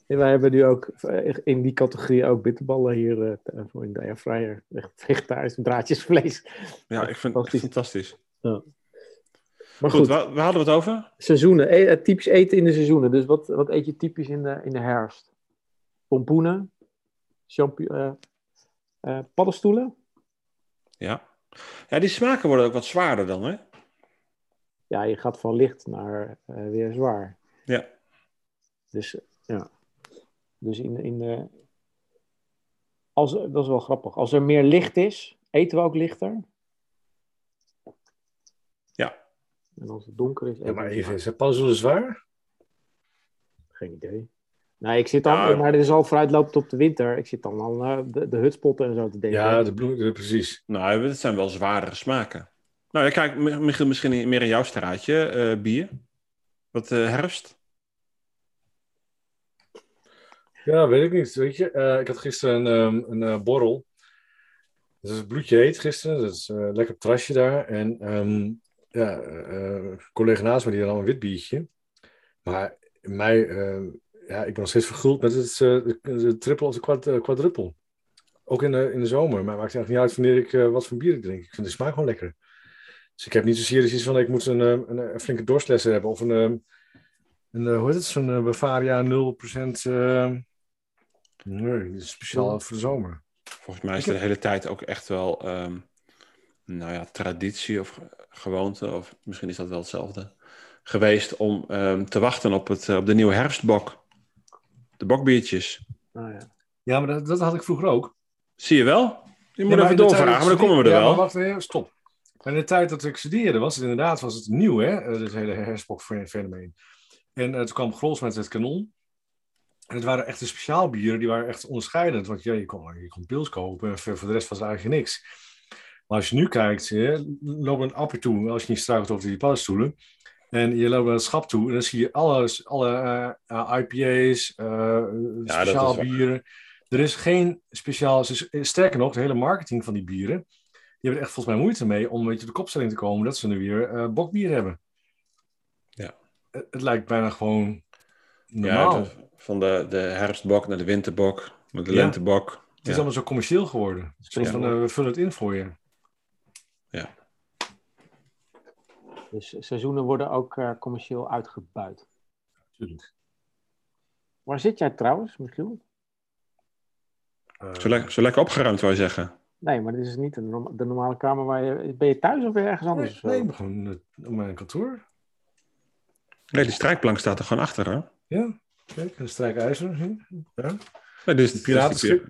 En wij hebben nu ook eh, in die categorie ook bitterballen hier uh, in de airfryer. Echt vegetarisch draadjesvlees. Ja, ik vind het fantastisch. Ja. Maar goed, goed waar, waar, hadden we het over? Seizoenen, e typisch eten in de seizoenen. Dus wat, wat eet je typisch in de, in de herfst? Pompoenen, uh, uh, paddenstoelen. Ja. ja, die smaken worden ook wat zwaarder dan, hè? Ja, je gaat van licht naar uh, weer zwaar. Ja. Dus ja. Dus in, in de. Als, dat is wel grappig. Als er meer licht is, eten we ook lichter. Ja. En als het donker is. Ja, maar even, is het paddenstoelen zwaar? Geen idee. Nee, ik zit dan, ja. maar dit is al vooruitlopend op de winter. Ik zit dan al uh, de, de hutspotten en zo te denken. Ja, de bloem, precies. Nou, het zijn wel zwaardere smaken. Nou, ja, kijk, Michiel, misschien meer in jouw straatje, uh, bier. Wat uh, herfst? Ja, weet ik niet. Weet je, uh, ik had gisteren een, um, een uh, borrel. Het is bloedje heet gisteren. Dat is eh, lekker terrasje daar. En ehm, ja, eh, eh, collega naast me die had al een wit biertje. Maar mij, eh, ja, ik ben nog steeds verguld met het, eh, de, triple of de eh, quadruple. Ook in de, in de zomer. Maar het maakt eigenlijk niet uit wanneer ik eh, wat voor bier ik drink. Ik vind de smaak gewoon lekker. Dus ik heb niet zozeer iets van ik moet een, een, een flinke doorslesser hebben. Of een, een hoe heet het, zo'n Bavaria 0%. eh, nee, speciaal voor de zomer. Volgens mij is heb- de hele tijd ook echt wel, ehm, nou ja, traditie of gewoonte, of misschien is dat wel hetzelfde, geweest om ehm, te wachten op, het, op de nieuwe herfstbok. De bokbiertjes. Nou ja. Ja, maar dat, dat had ik vroeger ook. Zie je wel? Je moet Ja, even doorvragen, maar dan komen we er Ja, wel. maar wacht even, stop. In de tijd dat ik studeerde was het inderdaad was het nieuw, hè? eh, Dit hele herspok-fenomeen. En eh, toen kwam Grols met het kanon. En het waren echt de speciaal bieren, die waren echt onderscheidend. Want ja, je kon, je kon pils kopen en voor, voor de rest was er eigenlijk niks. Maar als je nu kijkt, hè, loop een appje toe, als je niet struikelt over die paddenstoelen. En je loopt naar het schap toe en dan zie je alles, alle eh, eh, IPA's, eh speciaal bieren. Er is geen speciaal, sterker nog, de hele marketing van die bieren, die hebben er echt volgens mij moeite mee om een beetje de kopstelling te komen dat ze nu weer eh bokbier hebben. Ja. Het, het lijkt bijna gewoon Ja, normaal. de- van de, de herfstbok naar de winterbok, naar de Ja. lentebok. Het is Ja. allemaal zo commercieel geworden. Ja. van, we vullen het in voor je. Dus seizoenen worden ook eh, commercieel uitgebuit. Natuurlijk. Waar zit jij trouwens, Michiel? Eh, Zo, le- zo lekker opgeruimd, zou je zeggen. Nee, maar dit is niet de, de normale kamer waar je... Ben je thuis of ben je ergens anders? nee, nee, ik ben gewoon eh, op mijn kantoor. Nee, die strijkplank staat er gewoon achter, hè? Ja, kijk, een strijkijzer. je? Ja. Nee, dus, piratenschip.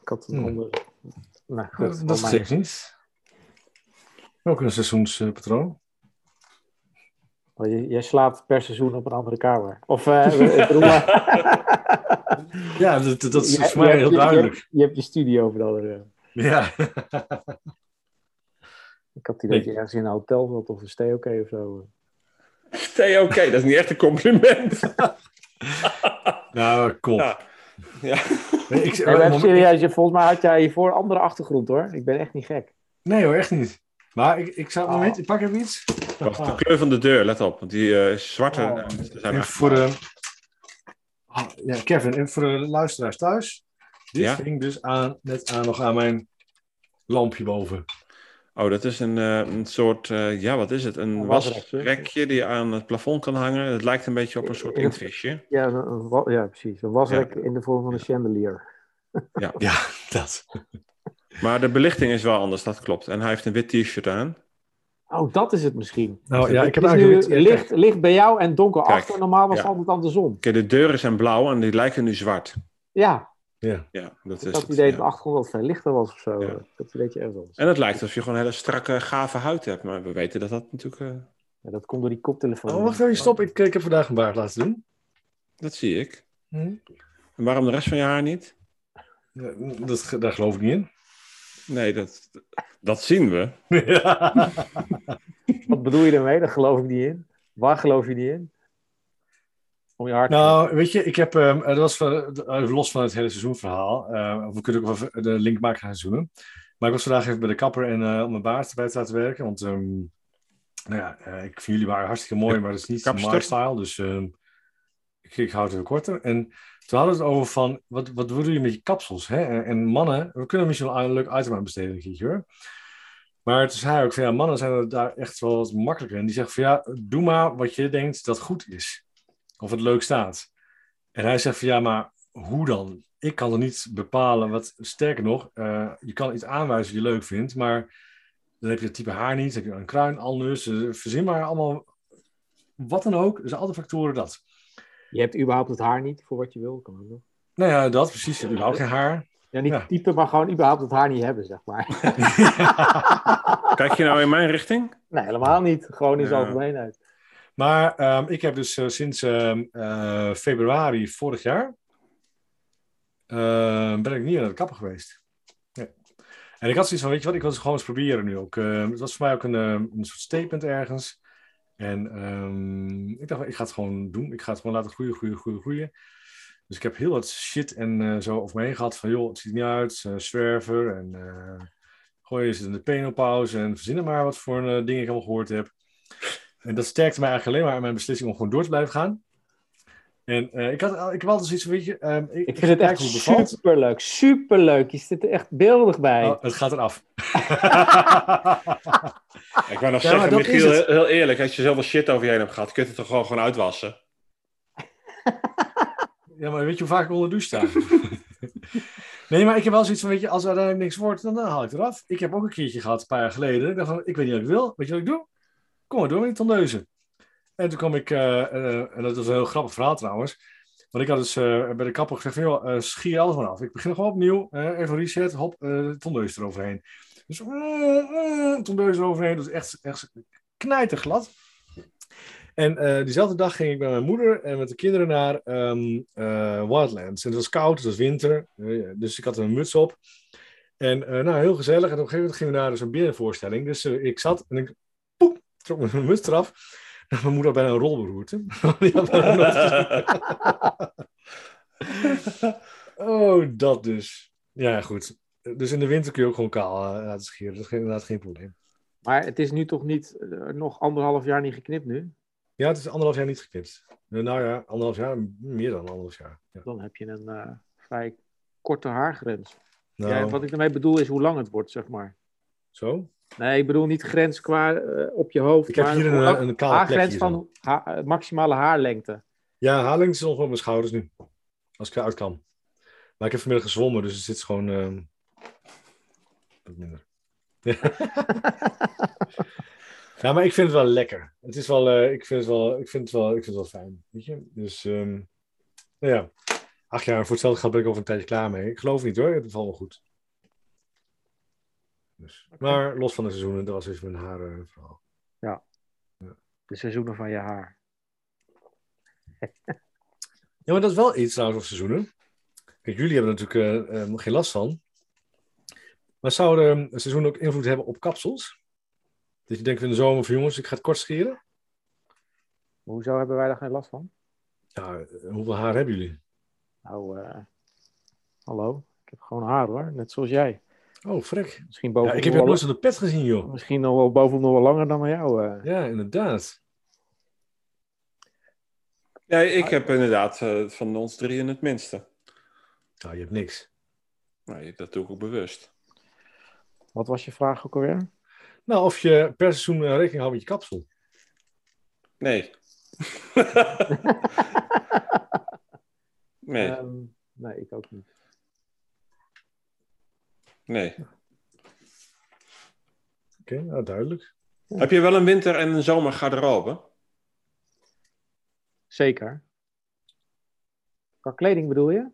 Ik had een onder... Nou, Dat, goed, dat is niet. Ook een seizoenspatroon. Oh, je- Jij slaapt per seizoen op een andere kamer. Of, eh, bedoel, ja, dat, dat is je- voor mij je heel je- duidelijk. Je, je hebt je studio voor de andere. Ja. Ik had die dat je ergens in een hotel zat of een stay oké of zo. Nee, oké, dat is niet echt een compliment. nou, kom. Ja. Ja. Nee, ik, Nee, maar moment- serieus, je- volgens mij had jij hiervoor een andere achtergrond hoor. Ik ben echt niet gek. nee hoor, echt niet. Maar ik, ik zou... Oh. Moment, ik pak even iets. Wacht, de kleur van de deur, let op. Want die eh, is zwarte. Oh. eh, zijn En voor de... Ah, ja, Kevin, en voor de luisteraars thuis. Dit Ja? ging dus aan, net aan nog aan mijn lampje boven. Oh, dat is een, eh, een soort, eh, ja, wat is het? Een Een wasrekje. die je aan het plafond kan hangen. Het lijkt een beetje op een soort Ja. inktvisje. Ja, een, ja precies. Een wasrek in de vorm van een chandelier. Ja, dat. Maar de belichting is wel anders, dat klopt. En hij heeft een wit t-shirt aan. Oh, dat is het misschien. Nou ja, ik heb het is eigenlijk... nu licht, licht bij jou en donker Kijk, achter. Normaal was het ja. altijd andersom. Kijk, de deuren zijn blauw en die lijken nu zwart. Ja, Ja. Ja, dat ik is had het idee ja. dat de achtergrond wat veel lichter was of zo. Ja. Idee dat je ergens anders. En het lijkt alsof je gewoon een hele strakke, gave huid hebt. Maar we weten dat dat natuurlijk... eh, Ja, dat komt door die koptelefoon. Oh, wacht even, stop. Ik, ik heb vandaag een baard laten doen. dat zie ik. Hm? En waarom de rest van je haar niet? Ja, Dat, daar geloof ik niet in. Nee, dat, dat zien we. Ja. Wat bedoel je daarmee? Daar geloof ik niet in. Waar geloof je niet in? Je Nou, weet je, ik heb, ehm, dat was van, eh, los van het hele seizoenverhaal. eh, we kunnen ook wel even de link maken naar seizoenen. Maar ik was vandaag even bij de kapper en eh, om mijn baard erbij te laten werken. Want ehm, nou ja, eh, ik vind jullie waren hartstikke mooi, maar dat is niet Kapster. my style. Dus ehm, ik, ik hou het korter. En toen hadden we het over van, wat, wat doe je met je kapsels? Hè? En, en mannen, we kunnen misschien wel een leuk item aan besteden, een keertje hoor. Maar toen zei hij ook van, ja, mannen zijn er daar echt wel wat makkelijker. En die zeggen van, ja, doe maar wat je denkt dat goed is. Of het leuk staat. En hij zegt van, ja, maar hoe dan? Ik kan er niet bepalen wat, sterker nog, eh, je kan iets aanwijzen wat je leuk vindt, maar dan heb je het type haar niet, dan heb je een kruin anders, eh, verzin maar allemaal, wat dan ook, er zijn altijd factoren dat. Je hebt überhaupt het haar niet voor wat je wil. Kan ook nog. Nou ja, dat precies, je hebt überhaupt geen haar. Ja, niet Ja. type, maar gewoon überhaupt het haar niet hebben, zeg maar. Kijk je nou in mijn richting? nee, helemaal niet. Gewoon in zijn Ja. algemeenheid. Maar ehm, ik heb dus eh, sinds ehm, eh, februari vorig jaar ehm, ben ik niet naar de kapper geweest. En ik had zoiets van, weet je wat, ik wil het gewoon eens proberen nu ook. Het was voor mij ook een, een soort statement ergens. En ik dacht, ik ga het gewoon doen. Ik ga het gewoon laten groeien, groeien, groeien, groeien. Dus ik heb heel wat shit en eh, zo over me heen gehad. Van joh, het ziet niet uit. zwerver en gooi ze in de penopauze. En verzin er maar wat voor dingen ik allemaal gehoord heb. En dat sterkte mij eigenlijk alleen maar in mijn beslissing om gewoon door te blijven gaan. En eh, ik, had, ik heb altijd zoiets van, weet je... ehm, ik, Ik vind het echt superleuk. Superleuk. Je zit er echt beeldig bij. Oh, het gaat eraf. Ik wou nog Ja, zeggen, dat Michiel, is het. heel eerlijk, als je zoveel shit over je heen hebt gehad, kun je het toch gewoon, gewoon uitwassen? Ja, maar weet je hoe vaak ik onder de douche sta? nee, maar ik heb wel zoiets van, weet je, als er uiteindelijk niks wordt, dan, dan haal ik het eraf. Ik heb ook een keertje gehad, een paar jaar geleden. Ik dacht van, ik weet niet wat ik wil. Weet je wat ik doe? Kom maar door met die tondeuzen. En toen kwam ik, eh, eh, en dat was een heel grappig verhaal trouwens. Want ik had dus eh, bij de kapper gezegd joh, schier alles maar af. Ik begin gewoon opnieuw, even reset, hop, tondeus eroverheen. Dus uh, tondeus eroverheen, dus echt, echt knijterglad. En diezelfde dag ging ik met mijn moeder en met de kinderen naar ehm, eh, Wildlands. En het was koud, het was winter, dus ik had een muts op. En nou, heel gezellig. En op een gegeven moment gingen we naar zo'n binnenvoorstelling. Dus ik zat en ik trok mijn muts eraf. En mijn moeder had bijna een gezien. oh, dat dus. Ja, goed. Dus in de winter kun je ook gewoon kaal eh, laten scheren. Dat is geen- inderdaad geen probleem. Maar het is nu toch niet eh, nog anderhalf jaar niet geknipt nu? Ja, het is anderhalf jaar niet geknipt. Eh, nou ja, anderhalf jaar, meer dan anderhalf jaar. Ja. Dan heb je een vrij korte haargrens. Nou, Ja, wat ik daarmee bedoel is hoe lang het wordt, zeg maar. zo. Nee, ik bedoel niet grens qua eh, op je hoofd. Ik heb hier een, een kale haargrens plekje. van ha- maximale haarlengte. Ja, haarlengte is ongeveer op mijn schouders nu. Als ik eruit kan. Maar ik heb vanmiddag gezwommen, dus het zit gewoon... ehm, wat minder. ja, maar ik vind het wel lekker. Het is wel... eh, ik, vind het wel ik, vind het wel ik vind het wel fijn. Weet je? Dus... nou ja. Ach ja, voor hetzelfde geld ben ik over een tijdje klaar mee. Ik geloof niet hoor, het valt wel goed. Dus. Maar los van de seizoenen, dat was dus mijn haren verhaal. De seizoenen van je haar. Ja, maar dat is wel iets trouwens over seizoenen. Kijk, jullie hebben er natuurlijk eh, eh, geen last van. Maar zouden eh, seizoenen ook invloed hebben op kapsels? Dat je denkt in de zomer van jongens, ik ga het kort scheren. Hoezo hebben wij daar geen last van? Ja, eh, hoeveel haar hebben jullie? Nou, eh, hallo. Ik heb gewoon haar hoor, net zoals jij. Oh, frek. Misschien Ja, boven ik heb je nooit zo de pet gezien, joh. Misschien nog wel boven nog wel langer dan bij jou. eh. Ja, inderdaad. Ja, ik heb inderdaad eh, van ons drieën het minste. Nou, je hebt niks. Nee, dat doe ik ook bewust. Wat was je vraag ook alweer? Nou, of je per seizoen rekening houdt met je kapsel. Nee. nee, Ehm, nee, ik ook niet. Nee. Oké, nou duidelijk. Heb je wel een winter- en een zomergarderobe? Zeker. Qua kleding bedoel je?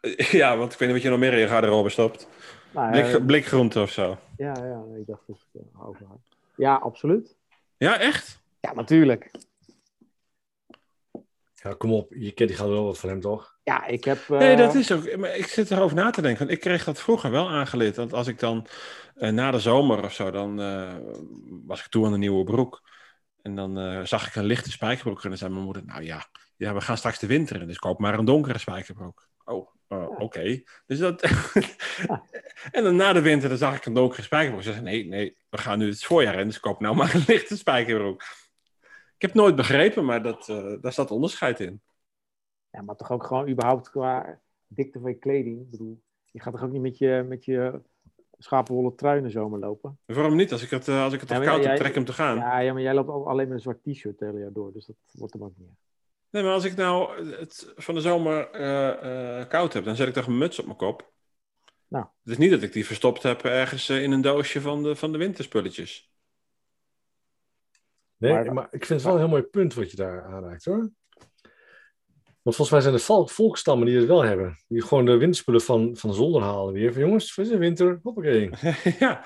Ja, want ik weet niet wat je nog meer in je garderobe stopt. Nou, Blik, eh, blikgroente of zo. ja, ja, ik dacht dat ik uh, over had. Ja, absoluut. Ja, echt? Ja, natuurlijk. Ja, kom op. Je kent die gaat wel wat van hem, toch? Ja, ik heb... eh, Nee, dat is ook. Maar ik zit erover na te denken. Want ik kreeg dat vroeger wel aangeleerd. Want als ik dan eh, na de zomer of zo, dan eh, was ik toe aan een nieuwe broek. En dan eh, zag ik een lichte spijkerbroek. En dan zei mijn moeder: Nou ja, ja, we gaan straks de winter in. Dus koop maar een donkere spijkerbroek. Oh, eh, oké. Dus dat. en dan na de winter dan zag ik een donkere spijkerbroek. Ze zei: Nee, nee, we gaan nu het voorjaar in. Dus koop nou maar een lichte spijkerbroek. Ik heb het nooit begrepen, maar dat, eh, daar staat onderscheid in. Ja, maar toch ook gewoon überhaupt qua dikte van je kleding. Ik bedoel, je gaat toch ook niet met je, met je schapenwolle trui in de zomer lopen? Waarom niet? Als ik het, eh, als ik het Ja, koud heb, trek hem te gaan. Ja, ja, maar jij loopt al- alleen met een zwart t-shirt het hele jaar door. Dus dat wordt hem ook niet. Nee, maar als ik nou het van de zomer eh, eh, koud heb, dan zet ik toch een muts op mijn kop. Nou. Het is niet dat ik die verstopt heb ergens in een doosje van de, van de winterspulletjes. Nee, Maar- maar, ik vind het wel een heel mooi punt wat je daar aanraakt, hoor. Want volgens mij zijn er val- volkstammen die het wel hebben. Die gewoon de winterspullen van, van zolder halen weer. Van jongens, het is de winter, hoppakee. ja,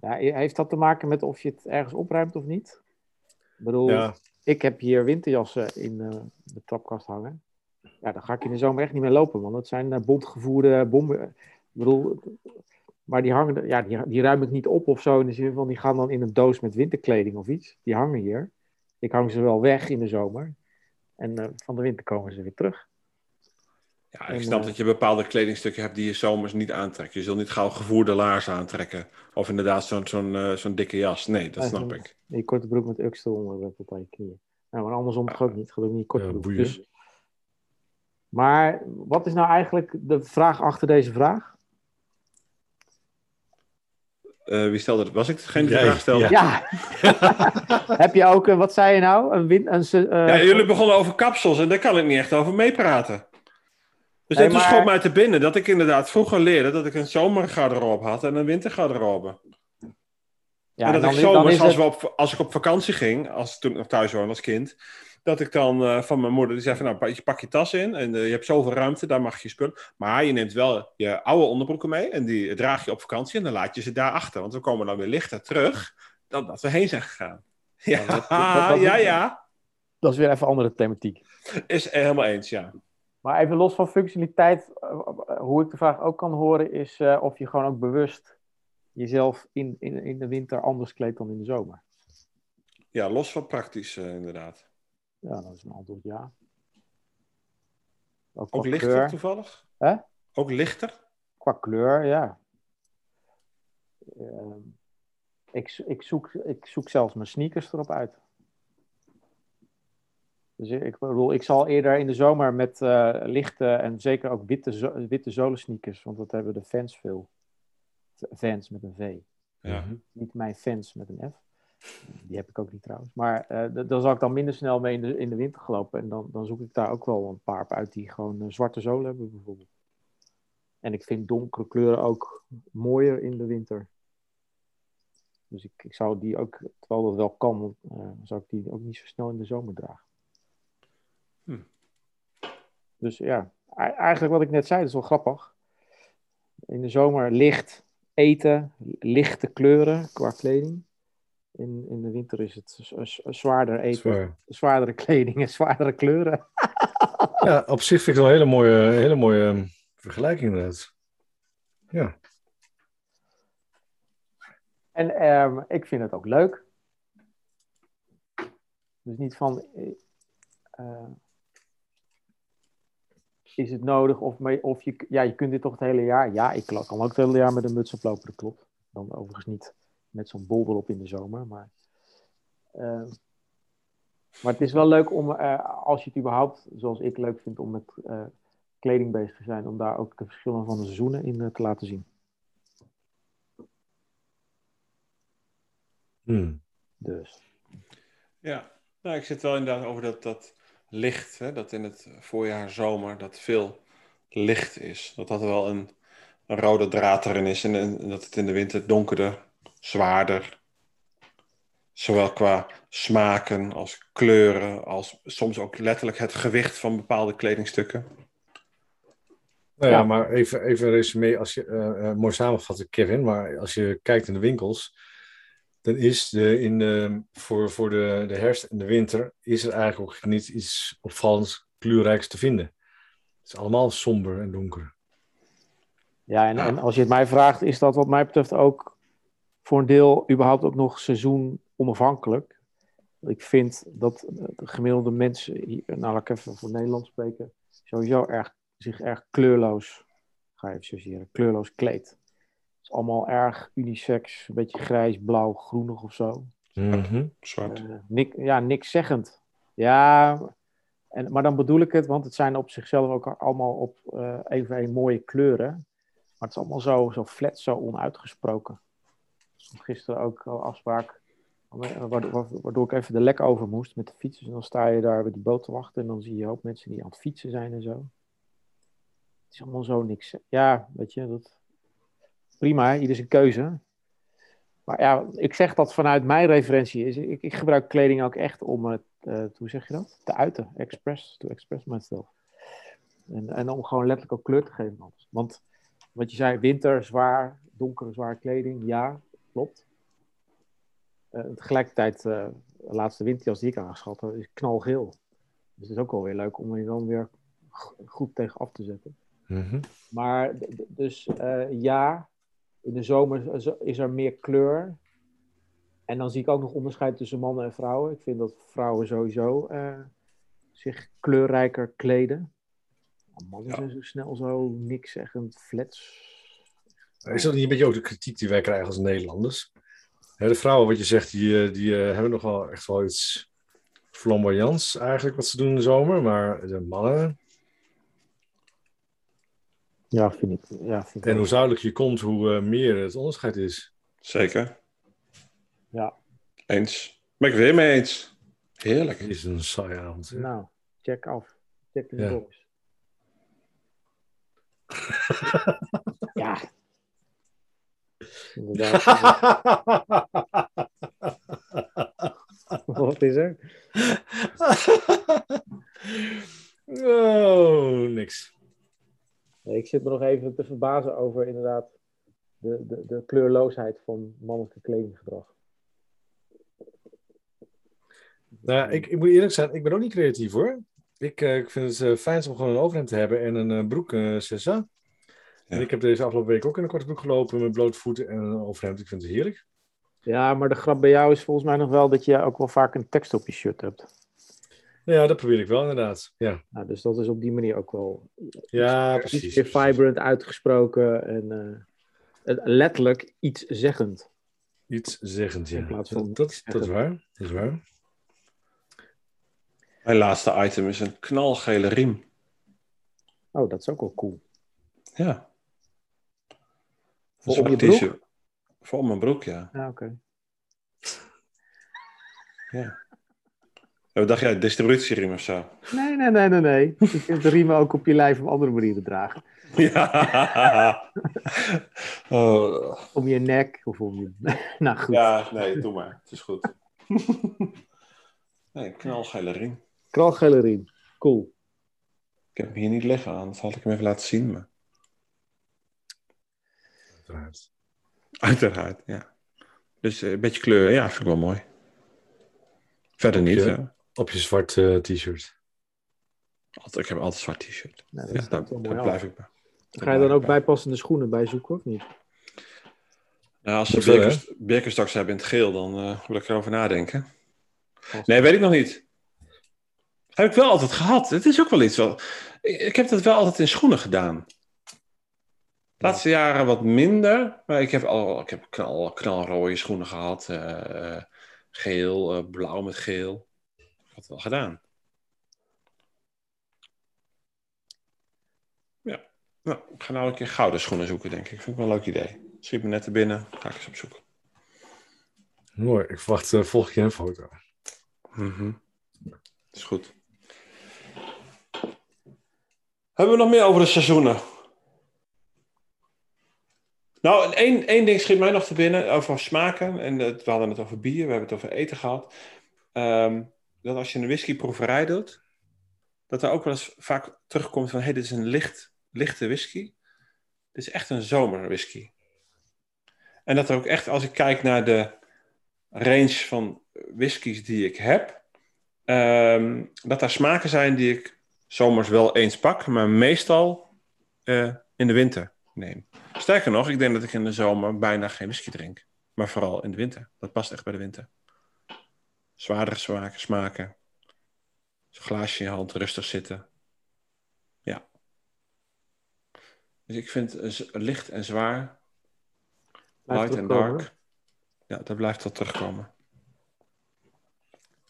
Ja, heeft dat te maken met of je het ergens opruimt of niet? Ik bedoel, Ja, ik heb hier winterjassen in eh, de trapkast hangen. Ja, daar ga ik in de zomer echt niet mee lopen, want het zijn uh, bondgevoerde bomben. Ik bedoel, maar die hangen, ja, die, die ruim ik niet op of zo. In de zin van, die gaan dan in een doos met winterkleding of iets. Die hangen hier. Ik hang ze wel weg in de zomer. En eh, van de winter komen ze weer terug. Ja, ik En, snap eh, dat je bepaalde kledingstukken hebt die je zomers niet aantrekt. Je zult niet gauw gevoerde laarzen aantrekken. Of inderdaad zo'n zo'n eh, zo'n dikke jas. Nee, dat Ja, snap ik. Die korte broek met uks eronder tot aan je knieën. Nou, maar andersom toch ook niet. Gaat ook niet korte Ja, broek. boeien. Dus, maar wat is nou eigenlijk de vraag achter deze vraag? Eh, wie stelde het? Was ik degene die de vraag stelde? ja. Ja. Heb je ook, een- wat zei je nou? Een win, een, eh, Ja, jullie begonnen over kapsels en daar kan ik niet echt over meepraten. Dus Nee, dat maar- schoot mij te binnen dat ik inderdaad vroeger leerde dat ik een zomergarderobe had en een wintergarderobe. ja, en dat dan ik is- dan zomers, is als, het- we op, als ik op vakantie ging, als, toen ik nog thuis woonde als kind, dat ik dan eh, van mijn moeder, die zei van nou, pak je, pak je tas in en eh, je hebt zoveel ruimte, daar mag je spullen. Maar je neemt wel je oude onderbroeken mee en die draag je op vakantie en dan laat je ze daar achter. Want we komen dan weer lichter terug dan dat we heen zijn gegaan. Ja, dat- dat- dat- ja, ja. Dat is weer even andere thematiek. Is helemaal eens, ja. Maar even los van functionaliteit, eh, hoe ik de vraag ook kan horen, is of je gewoon ook bewust jezelf in, in, in de winter anders kleedt dan in de zomer. Ja, los van praktisch inderdaad. Ja, dat is een antwoord ja. Ook, lichter kleur. toevallig? Hè? Ook lichter? Qua kleur, ja. Ehm, ik, ik, zoek, ik zoek zelfs mijn sneakers erop uit. Dus ik, ik bedoel, ik zal eerder in de zomer met eh, lichte en zeker ook witte, zo, witte zolen sneakers, want dat hebben de fans veel. Fans met een V. Ja. Niet mijn fans met een F. Die heb ik ook niet trouwens. Maar eh d- daar zal ik dan minder snel mee in de, in de winter gelopen. En dan, dan zoek ik daar ook wel een paar uit die gewoon eh, zwarte zolen hebben bijvoorbeeld. En ik vind donkere kleuren ook mooier in de winter. Dus ik, ik zou die ook, terwijl dat wel kan, eh, zou ik die ook niet zo snel in de zomer dragen. Hm. Dus ja, eigenlijk wat ik net zei, dat is wel grappig. In de zomer licht eten, lichte kleuren qua kleding. In, in de winter is het zwaarder eten, Zwaar. zwaardere kleding en zwaardere kleuren. Ja, op zich vind ik het wel een hele mooie, hele mooie ehm, vergelijking inderdaad. Ja. En ehm, ik vind het ook leuk. Dus niet van. eh, eh, is het nodig of, mee, of je, ja, je kunt dit toch het hele jaar? Ja, ik kan ook het hele jaar met een muts oplopen, dat klopt. Dan overigens niet met zo'n bol erop in de zomer. Maar, eh, maar het is wel leuk om, eh, als je het überhaupt, zoals ik leuk vind, om met eh, kleding bezig te zijn, om daar ook de verschillen van de seizoenen in te laten zien. Hmm. Dus. Ja, nou, ik zit wel inderdaad over dat, dat licht, hè, dat in het voorjaar, zomer, dat veel licht is. Dat dat wel een, een rode draad erin is en, en dat het in de winter donkerder, zwaarder. Zowel qua smaken als kleuren, als soms ook letterlijk het gewicht van bepaalde kledingstukken. Nou ja, Ja. maar even, even een resume, als je, eh, eh, mooi samengevat Kevin, maar als je kijkt in de winkels, dan is de, in de, voor, voor de, de herfst en de winter, is er eigenlijk ook niet iets opvallends kleurrijks te vinden. Het is allemaal somber en donker. Ja, en, Ja. en als je het mij vraagt, is dat wat mij betreft ook voor een deel überhaupt ook nog seizoen onafhankelijk. Ik vind dat de gemiddelde mensen, hier, nou laat ik even voor Nederland spreken, sowieso erg, zich erg kleurloos, ga even associëren, kleurloos kleedt. Het is allemaal erg unisex, een beetje grijs, blauw, groenig of zo. Mhm. Zwart. Eh, nik, ja, niks zeggend. Ja, en, maar dan bedoel ik het, want het zijn op zichzelf ook allemaal op eh, even een mooie kleuren. Maar het is allemaal zo, zo flat, zo onuitgesproken. Gisteren ook al afspraak, waardoor, ik even de lek over moest met de fiets. Dus dan sta je daar bij die boot te wachten en dan zie je een hoop mensen die aan het fietsen zijn en zo. Het is allemaal zo niks. Ja, weet je, dat... prima, hè, ieder zijn keuze. Maar ja, ik zeg dat vanuit mijn referentie is. Ik, ik gebruik kleding ook echt om het, eh, hoe zeg je dat? Te uiten. Express, to express myself. En, en om gewoon letterlijk ook kleur te geven. Want wat je zei, winter, zwaar, donkere, zware kleding. Ja, klopt. Eh, tegelijkertijd, eh, de laatste winterjas die ik aangeschat heb, is knalgeel. Dus het is ook wel weer leuk om je dan weer goed tegen af te zetten. Mhm. Maar dus eh, ja, in de zomer is- er meer kleur. En dan zie ik ook nog onderscheid tussen mannen en vrouwen. Ik vind dat vrouwen sowieso eh, zich kleurrijker kleden. Mannen Ja. zijn zo snel zo niks zeggend, flats. Is dat niet een beetje ook de kritiek die wij krijgen als Nederlanders? Hè, de vrouwen, wat je zegt, die, eh, die eh, hebben nog wel echt wel iets flamboyants eigenlijk wat ze doen in de zomer. Maar de mannen, Ja, vind ik. Ja, vind ik en hoe zuidelijker je komt, hoe eh, meer het onderscheid is. Zeker. Ja, Eens. Ben ik het weer mee eens. Heerlijk. Het is een saaie avond. hè. nou, check af. Check in de Ja. box. ja. Inderdaad. Wat is er? oh, niks. Nee, ik zit me nog even te verbazen over inderdaad de, de, de kleurloosheid van mannelijke kledinggedrag. Nou, ik, ik moet eerlijk zijn, ik ben ook niet creatief hoor. Ik, eh, ik vind het eh, fijn om gewoon een overhemd te hebben en een eh, broek, Sessa. En ik heb deze afgelopen week ook in een korte broek gelopen met blote voeten en een overhemd. Ik vind het heerlijk. Ja, maar de grap bij jou is volgens mij nog wel dat je ook wel vaak een tekst op je shirt hebt. Ja, dat probeer ik wel inderdaad. Ja, Nou, dus dat is op die manier ook wel ja iets precies. meer vibrant uitgesproken en eh, het- letterlijk iets zeggend. Iets zeggend, ja. In plaats van dat, dat, dat is waar. Dat is waar. Mijn laatste item is een knalgele riem. Oh, dat is ook wel cool. Ja. Voor om je broek? Voor mijn broek, ja. Ja, oké. ja. Wat dacht jij, distributieriem of zo? Nee, nee, nee, nee, nee. Je kunt de riemen ook op je lijf op andere manieren dragen. Ja. oh. Om je nek of om je... nou goed. ja, nee, doe maar. Het is goed. nee, knalgele riem. Cool. Ik heb hem hier niet liggen, anders had ik hem even laten zien. Maar... Uiteraard. Uiteraard, ja. Dus eh, een beetje kleur, ja, vind ik wel mooi. Verder niet. je- hè. Op je zwart eh, t-shirt. Altijd, ik heb altijd een zwart t-shirt. Nou, Ja, daar, daar blijf ik bij. Ga je dan ook bijpassende schoenen bij zoeken of niet? Nou, als ze Birkenstocks hebben in het geel, dan eh moet ik erover nadenken. Nee, weet ik nog niet. Heb ik wel altijd gehad. Het is ook wel iets wel. Ik, ik heb dat wel altijd in schoenen gedaan. Laatste jaren wat minder. Maar ik heb al ik heb knal, knalrode schoenen gehad. eh, eh, geel, eh, blauw met geel. Ik had het wel gedaan. Ja. Nou, ik ga nou een keer gouden schoenen zoeken, denk ik. Vind ik wel een leuk idee. Schiet me net er binnen. Ga ik eens opzoeken. Mooi. Ik verwacht eh volgende keer een foto. Mhm. Is goed. Hebben we nog meer over de seizoenen? Nou, één, één ding schiet mij nog te binnen over smaken. En het, we hadden het over bier, we hebben het over eten gehad. Ehm, dat als je een whiskyproeverij doet, dat er ook wel eens vaak terugkomt van: hé, hey, dit is een licht, lichte whisky. Dit is echt een zomerwhisky. En dat er ook echt, als ik kijk naar de range van whiskies die ik heb, ehm, dat daar smaken zijn die ik zomers wel eens pak, maar meestal eh, in de winter neem. Sterker nog, ik denk dat ik in de zomer bijna geen whisky drink, maar vooral in de winter. Dat past echt bij de winter. Zwaardere smaken, smaken. Zo'n glaasje in je hand, rustig zitten. Ja. Dus ik vind licht en zwaar, Blijft light en dark. Ja, dat blijft wel terugkomen.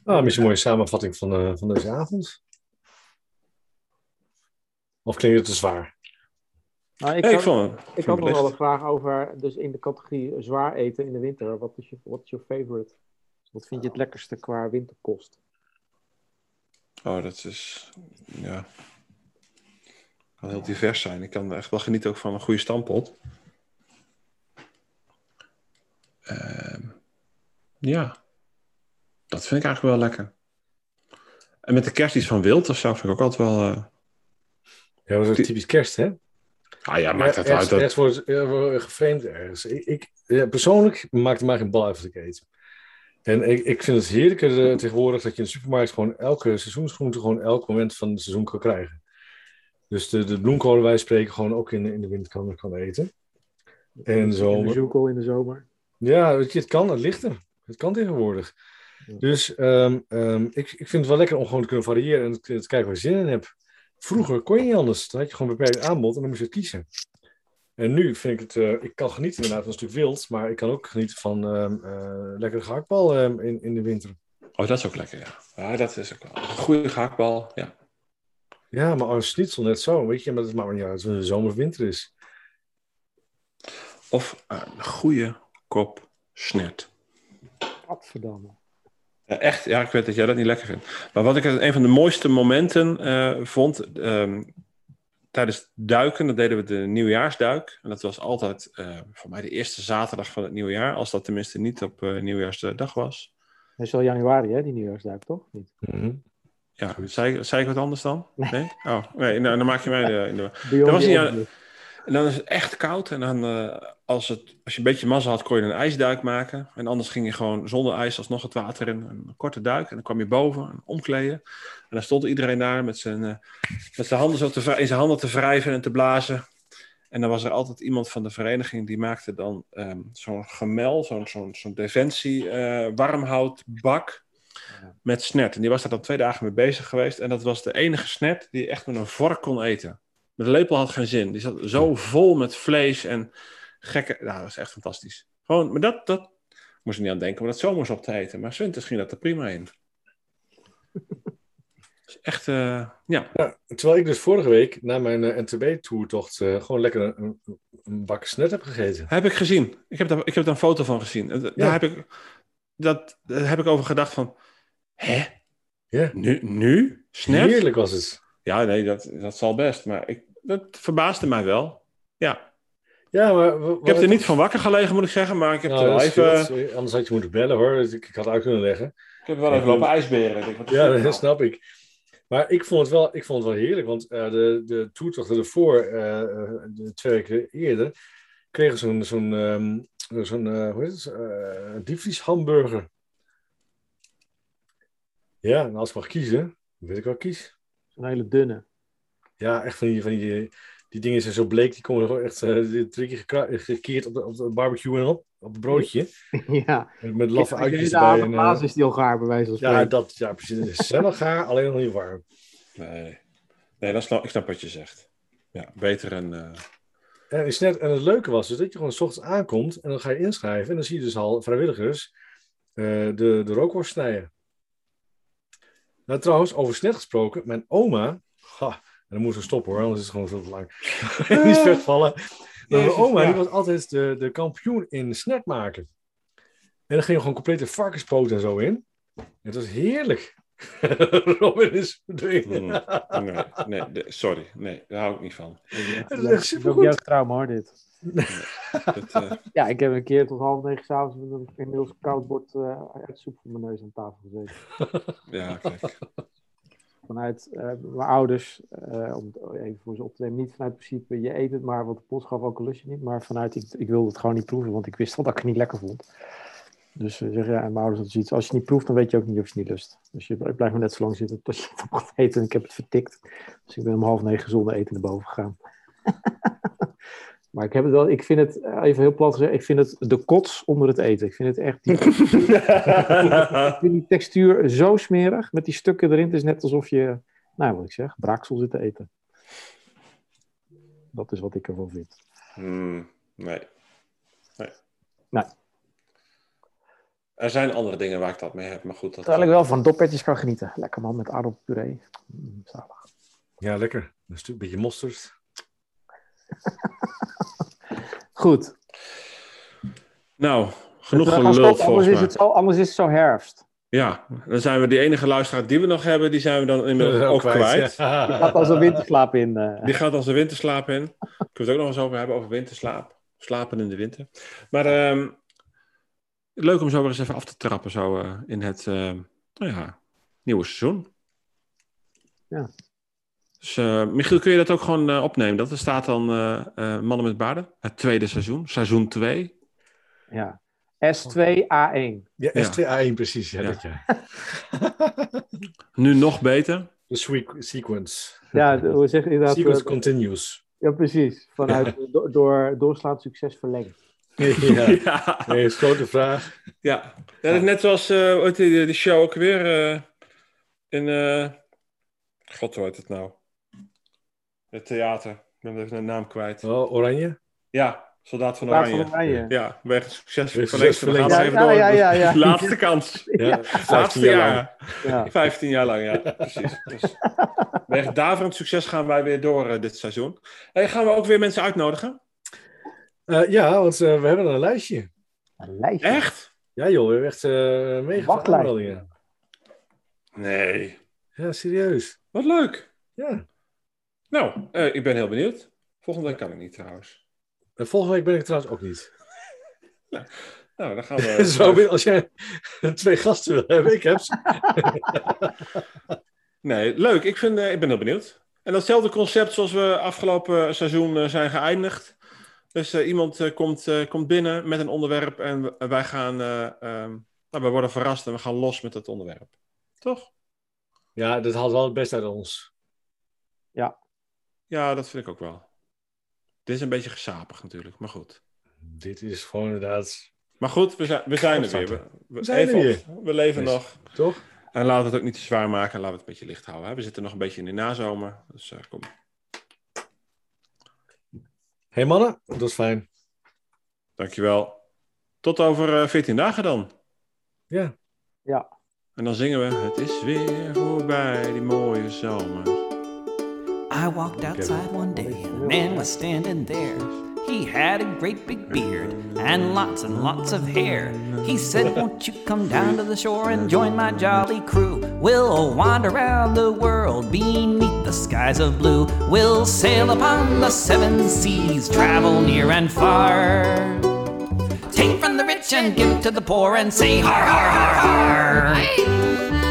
Ah, misschien een mooie samenvatting van, eh, van deze avond. Of klinkt het te zwaar? Nou, ik, had, vond ik vond had het nog wel een vraag over, dus in de categorie zwaar eten in de winter. Wat is je wat is je favorite? Wat vind je het lekkerste qua winterkost? Oh, dat is. Ja. Kan heel divers zijn. Ik kan echt wel genieten ook van een goede stampot. Ehm, ja. Dat vind ik eigenlijk wel lekker. En met de kerst iets van wild of zo vind ik ook altijd wel. eh, Ja, dat is ook typisch kerst, hè? Ah ja, maakt het uit. Dat... wordt geframed ergens. Ik, ik, ja, persoonlijk maakt het mij geen bal uit wat ik eet. En ik, ik vind het heerlijker eh, tegenwoordig dat je in de supermarkt gewoon elke seizoensgroente gewoon elk moment van het seizoen kan krijgen. Dus de, de bloemkolen wij spreken gewoon ook in, in de winter kan, kan eten. En In de zomer. in de zomer. Ja, weet je, het kan, het ligt er. Het kan tegenwoordig. Ja. Dus ehm, ehm, ik, ik vind het wel lekker om gewoon te kunnen variëren en te, te kijken waar je zin in hebt. Vroeger kon je niet anders. Dan had je gewoon beperkt aanbod en dan moest je kiezen. En nu vind ik het, eh, ik kan genieten inderdaad van een stuk wild, maar ik kan ook genieten van ehm eh, lekkere gehaktbal ehm, in, in de winter. Oh, dat is ook lekker, ja. Ja, dat is ook wel. Een goede gehaktbal, ja. Ja, maar als schnitzel net zo, weet je, maar het maakt me niet uit of het zomer of winter is. Of een goede kop snet. Gadverdamme. Ja, echt, ja, ik weet dat jij dat niet lekker vindt. Maar wat ik een van de mooiste momenten eh, vond ehm, tijdens duiken, dat deden we de nieuwjaarsduik. En dat was altijd eh, voor mij de eerste zaterdag van het nieuwjaar, als dat tenminste niet op eh, nieuwjaarsdag was. Dat is wel januari, hè, die nieuwjaarsduik, toch? Niet? Mhm. Ja, zei, zei ik wat anders dan? Nee? Oh, nee, nou, dan maak je mij in de... Dat was Obelisk. En dan is het echt koud. En dan, eh, als, het, als je een beetje mazzel had, kon je een ijsduik maken. En anders ging je gewoon zonder ijs alsnog het water in. Een korte duik. En dan kwam je boven en omkleden. En dan stond iedereen daar met zijn, eh, met zijn handen zo te, in zijn handen te wrijven en te blazen. En dan was er altijd iemand van de vereniging die maakte dan ehm, zo'n gemel, zo'n zo'n zo'n defensie warmhoutbak met snet. En die was daar dan twee dagen mee bezig geweest. En dat was de enige snet die echt met een vork kon eten. Met een lepel had geen zin. Die zat zo vol met vlees en gekke... Nou, dat was echt fantastisch. Gewoon, maar dat, dat moest ik niet aan denken om dat zomers op te eten. Maar winters ging dat er prima in. Dus echt, eh, ja. Ja, terwijl ik dus vorige week na mijn NTB-toertocht gewoon lekker een, een, bak snet heb gegeten. Heb ik gezien. Ik heb daar, ik heb daar een foto van gezien. En Daar, heb ik, dat, daar heb ik over gedacht van... Hè? Ja. Nu? nu? Snet? Heerlijk was het. Ja, nee, dat, dat zal best. Maar ik, dat verbaasde mij wel. Ja. Ja, maar... Ik heb er niet van wakker gelegen, moet ik zeggen. Maar ik heb Nou, er wel even... Anders had je moeten bellen hoor. Dus Ik, ik had uit kunnen leggen. Ik heb wel even lopen ijsberen. Ik denk, Ja, dat nou? snap ik. Maar ik vond het wel, ik vond het wel heerlijk, want eh, de, de toertochten ervoor, eh, de twee weken eerder, kregen ze zo'n, zo'n, ehm, zo'n hoe heet het, diepvrieshamburger. Ja, en als ik mag kiezen, weet ik wel kies. Zo'n hele dunne. Ja, echt van die, van die, die dingen zijn zo bleek, die komen gewoon echt uh, drie keer gekra- gekeerd op de, op de barbecue en op, op het broodje. ja. Met, met laffe uitjes de erbij. eh, is die al gaar, bij wijze van ja, spreken. dat, ja, precies. Het is wel gaar, alleen nog niet warm. Nee, nee dat snap, ik snap wat je zegt. Ja, beter een... eh, En, is net, en het leuke was dus dat je gewoon s ochtends aankomt en dan ga je inschrijven en dan zie je dus al vrijwilligers eh, de, de rookworst snijden. Nou, trouwens, over snet gesproken, mijn oma, ha, en dan moeten we stoppen hoor, anders is het gewoon veel te lang. Niet wegvallen. Maar mijn oma ja. die was altijd de, de kampioen in snet maken. En dan ging gewoon complete varkenspoot en zo in. Het was heerlijk. Robin is verdwenen. mm, nee, nee, sorry. Nee, daar hou ik niet van. Het is echt Dat is ook supergoed. jouw trauma hoor, dit. Dat, eh, Ja, ik heb een keer tot half negen s'avonds met een inmiddels koud bord uh, soep voor mijn neus aan tafel gezeten. ja, kijk. Vanuit uh, mijn ouders, om het even voor ze op te nemen, niet vanuit het principe je eet het maar, want de pot gaf ook een lusje niet, maar vanuit ik, ik wilde het gewoon niet proeven, want ik wist al dat ik het niet lekker vond. Dus uh, zeggen ja, en mijn ouders zoiets, als je het niet proeft, dan weet je ook niet of je het niet lust. Dus je blijft maar net zo lang zitten tot je het mag eten en ik heb het vertikt. Dus ik ben om half negen zonder eten naar boven gegaan. Maar ik heb het wel, ik vind het, eh, even heel plat gezegd, ik vind het de kots onder het eten. Ik vind het echt, die, ik vind die textuur zo smerig, met die stukken erin. Het is net alsof je, nou wat ik zeg, braaksel zit te eten. Dat is wat ik ervan vind. Hmm, nee. nee. Nee. Er zijn andere dingen waar ik dat mee heb, maar goed. Dat Terwijl ik wel van doppertjes kan genieten. Lekker man, met aardappelpuree. Mm, zalig. Ja, lekker. Een stuk beetje mosterd. Goed. Nou, genoeg geluld stoppen, volgens anders is, mij. het zo, anders is het zo herfst. Ja, dan zijn we die enige luisteraar die we nog hebben, die zijn we dan inmiddels ook kwijt. Die gaat als een winterslaap in. eh. Die gaat als een winterslaap in. Kunnen we het ook nog eens over hebben, over winterslaap. Slapen in de winter. Maar ehm, leuk om zo weer eens even af te trappen zo, eh, in het eh, nou ja, nieuwe seizoen. Ja. Dus uh, Michiel, kun je dat ook gewoon uh, opnemen? Dat er staat dan uh, Mannen met Baarden, het tweede seizoen, seizoen 2. Ja, S2A1. Ja, S2A1 precies. Ja, Ja. Dat, ja. Nu nog beter. De sweet sequence. Ja, hoe zeg je dat? Sequence Eh, continues. Ja, precies. Vanuit do- door doorslaand succes verlengd. ja. ja. Nee, is grote vraag. Ja, ja dat is net zoals uh, die show ook weer uh, in. Uh... God, hoe heet het nou? Het theater. Ik ben even de naam kwijt. Oh, oranje. Ja, Soldaat van Oranje. van Oranje. Ja, wegens succes Wegens verlengd. succes We gaan even Ja, door. ja, ja, ja. Laatste kans. Ja, Laatste 15 jaar lang. jaar. Ja. 15 jaar lang, ja. Precies. Dus, wegens daverend succes gaan wij weer door eh, dit seizoen. Hey, gaan we ook weer mensen uitnodigen? Eh, ja, want eh, we hebben een lijstje. Een lijstje. Echt? Ja joh, we hebben echt uh, mega Wachtlijst. aanmeldingen. Nee. Ja, serieus. Wat leuk. Ja. Nou, eh, ik ben heel benieuwd. Volgende week kan ik niet trouwens. En volgende week ben ik trouwens ook niet. Nou, dan gaan we... Zo, als jij twee gasten wil hebben, ik heb ze. Nee, leuk. Ik, vind, eh, ik ben heel benieuwd. En datzelfde concept zoals we afgelopen seizoen eh, zijn geëindigd. Dus eh, iemand eh, komt, eh, komt binnen met een onderwerp en wij gaan... eh, ehm, nou, we worden verrast en we gaan los met het onderwerp. Toch? Ja, dat haalt wel het beste uit ons. Ja, dat vind ik ook wel. Dit is een beetje gesapig natuurlijk, maar goed. Dit is gewoon inderdaad, Maar goed, we zijn, we zijn er weer. We, We zijn er weer. op. We leven Dus- nog. toch? En laten we het ook niet te zwaar maken en laten we het een beetje licht houden. Hè? We zitten nog een beetje in de nazomer. Dus eh, kom. hey mannen, dat is fijn. Dankjewel. Tot over eh, 14 dagen dan. Ja. Ja. En dan zingen we: Het is weer voorbij, die mooie zomer. I walked outside one day and a man was standing there. He had a great big beard and lots and lots of hair. He said, Won't you come down to the shore and join my jolly crew? We'll wander around the world beneath the skies of blue. We'll sail upon the seven seas, travel near and far. Take from the rich and give to the poor and say, Har, har, har, har.